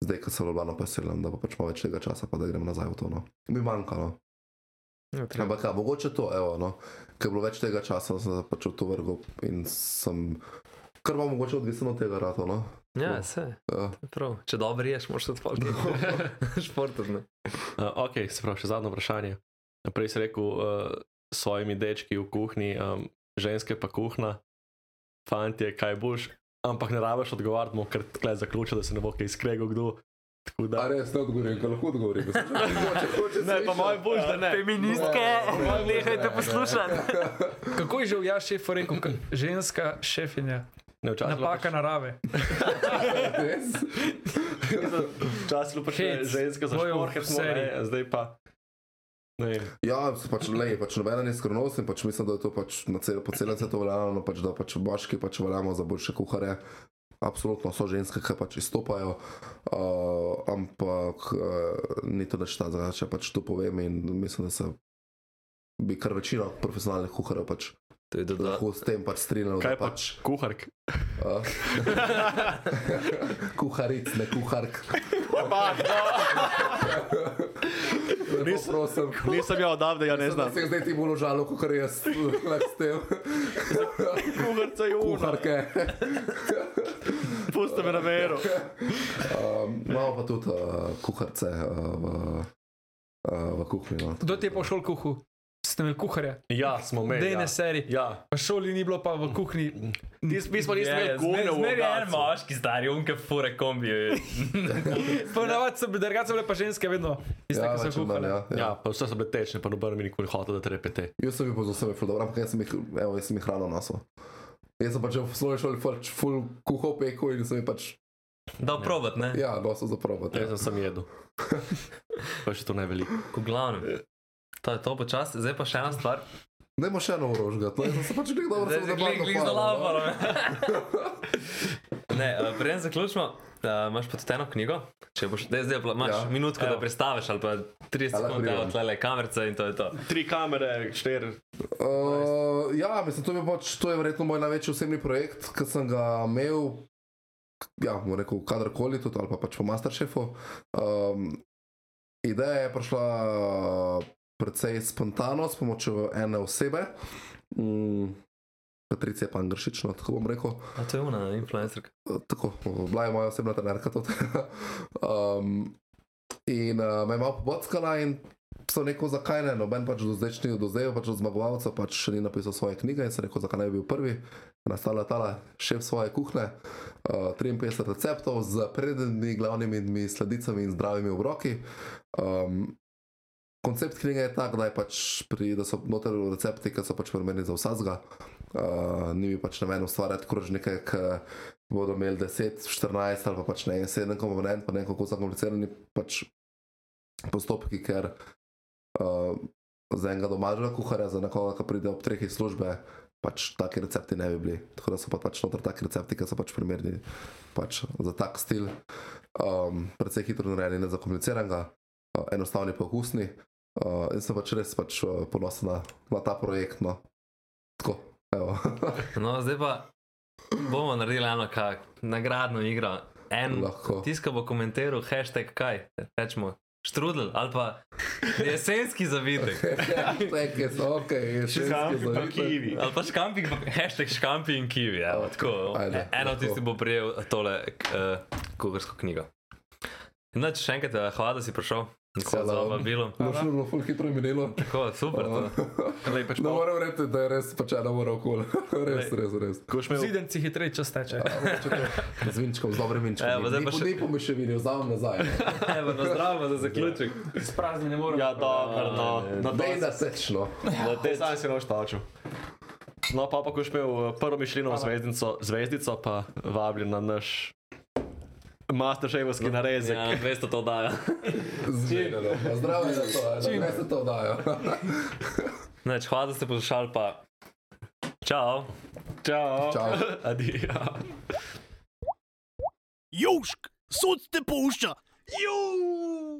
zdaj, ko se Ljubljana preselim, da bo pač malo več tega časa, pa da grem nazaj v to. No. Mi manjka, no. Ja, treba. Ampak, ja, mogoče to, evo, no. ker je bilo več tega časa, sem se pač v to vrgel in sem, kar bo mogoče odvisno od tega rata. No. Ja, vse. Ja. Prav. Če dobro ješ, moraš tudi polk. Športno. Uh, ok, se pravi, še zadnje vprašanje. Prej si rekel uh, s svojimi dečki v kuhinji, um, ženske pa kuhna, fantje, kaj boš. Ampak ne rabiš odgovarjati, bomo kar tle zaključil, da se ne bo kaj skregal kdo. Da. A res ne odgovorim, ker lahko odgovorim. Ne, pa moj boš, da ne. Feministke, nehajte poslušati. Kako je že v ja šefu rekel, ka- ženska šefinja, Ne, napaka lahko- narave. Včasih pa še Hec, ženske za ne, zdaj pa. Ne. Ja, pač le, pač nobena ni skrivnost in pač mislim, da je to pač na cel, po celem svetu veljavno, pač, da pač moški pač veljamo za boljše kuhare. Absolutno so ženske, ki pač izstopajo, uh, ampak uh, ni to nič tazga, če pač to povem in mislim, da se bi kar večina profesionalnih kuharjev pač lahko s tem pač strinjalo. Kaj da pa pač kuhark? uh, kuharic, ne kuhark. Res prosim. Nisem ja odavde, ja ne znam. se zdaj ti bolj užalil, kot jaz lahko s tem. Kuharca je uno. Kuharke. Pusti me na veru. Um, imamo pa tudi uh, kuharce uh, v, uh, v kuhinji. No. Kdo ti je pa šel kuhu? Ste imeli kuharja? Ja, smo imeli. Dejne Ja. serije. ja. Pa šoli ni bilo, pa v kuhinji. Nis, mi smo nismo imeli kuhne v Zmeri en moški, stari, unke fure kombi. Ponavadi so bile, drugače so bile pa ženske vedno. Tiste, Ja, ki so kuhale. ja, Ja, ja. pa vse so bile tečne, pa noben mi nikoli hotel, da trepete. Jaz sem bil pa z vsemi ful dobro, ampak jaz sem jih, evo, jaz sem jih hrano nosil. Jaz sem pač v osnovni šoli pač full kuhal peko in sem jih pač, Da, provat, ne? ja, nosil za provat. Jaz sem jedel. Pa še to ne veliko. V glavnem. To je to počasi, zdaj pa še ena stvar. Dajmo še eno orožje, to jaz sem se pač glik dobro Zdaj se glih, glih no. zalapalo. Ne, uh, preden zaključimo, uh, imaš pa tudi eno knjigo. Če boš, zdaj, zdaj pa imaš Ja. ja. minutko, da Evo. predstaviš, ali pa 30 Ali sekund, da odlele kamerce in to je to. Tri kamere, štiri. Uh, ja, mislim, to je, pač, to je verjetno moj največji osebni projekt, ki sem ga imel, ja, bom rekel, kadarkoli, tudi ali pa pač po Masterchefu. Um, ideja je prišla precej spontano, s pomočjo ene osebe. Mm, Patricija Pangršič, no, tako bom rekel. A to je una influencerka. Tako, bila je moja osebna trenerka tudi. um, in uh, me je malo pobockala in sem rekel, zakaj ne, noben pač do zdaj ni do zdaj, pač od zmagovalca pač še ni napisal svoje knjige in sem rekel, zakaj ne bi bil prvi. Nastala tala šef svoje kuhne, uh, 53 receptov z prednimi glavnimi sladicami in zdravimi obroki. Um, Koncept knjige je tak, da, je pač pri, da so noter recepti, ki so pač primerni za vsakega. Uh, ni mi pač namen ustvarjati krožnike, ki bodo imeli 10, 14 ali pa pač ne 7 komponent, pa ne kako so komplicirani pač postopki, ker uh, za enega domačega kuharja, za nekoga, ki pride ob treh iz službe, pač taki recepti ne bi bili. Tako da so pa pač noter taki recepti, ki so pač primerni pač za tak stil. Um, predvsej hitro narejeni, ne zakompliciranega, uh, enostavni pa okusni. Uh, in sem pač res pač uh, ponosen na, na ta projekt. No. Tako, evo. No, zdaj pa bomo naredili eno kak, nagradno igro. En tiska bo komentiral hashtag kaj, rečemo. Štrudel ali pa jesenski zavitek. Tek je, ok, je še Pa kiwi. Ali pa škampi, hashtag škampi in kiwi. Evo, tako. Ajde, E- Eno lahko. tisti bo prijel tole uh, kuharsko knjigo. Noč, še enkrat, eh, hvala, da si prišel. Nikoli za Hvala. vabilo. Lušno bilo, ful hitro je minilo. Tako, super. Pač Ne pol- morem reči, da je res pač ena ura okoli. Res, res, res. Ko boš imel Zidenci hitreje čas teče. Z vinčkom, z dobrim vinčkom. Evo, zdaj pa še- Ne po miševini, vzamem nazaj. Evo, na zdravo za zaključek. Sprazni ne morem. Ja, dobro, no. no Dej to, da sečno. no, te sam si noč točil. No, pa pa ko imel eh, prvo mišljeno zvezdico, zvezdico, pa vabljen na naš masterchefovski narezek. Ja, 200 to dajo. Je za to, da to dajo. Neč, hvala, da ste poslušali, pa čau. Čau. Čau. Adijo. Južk, sod te pušča. Juuu!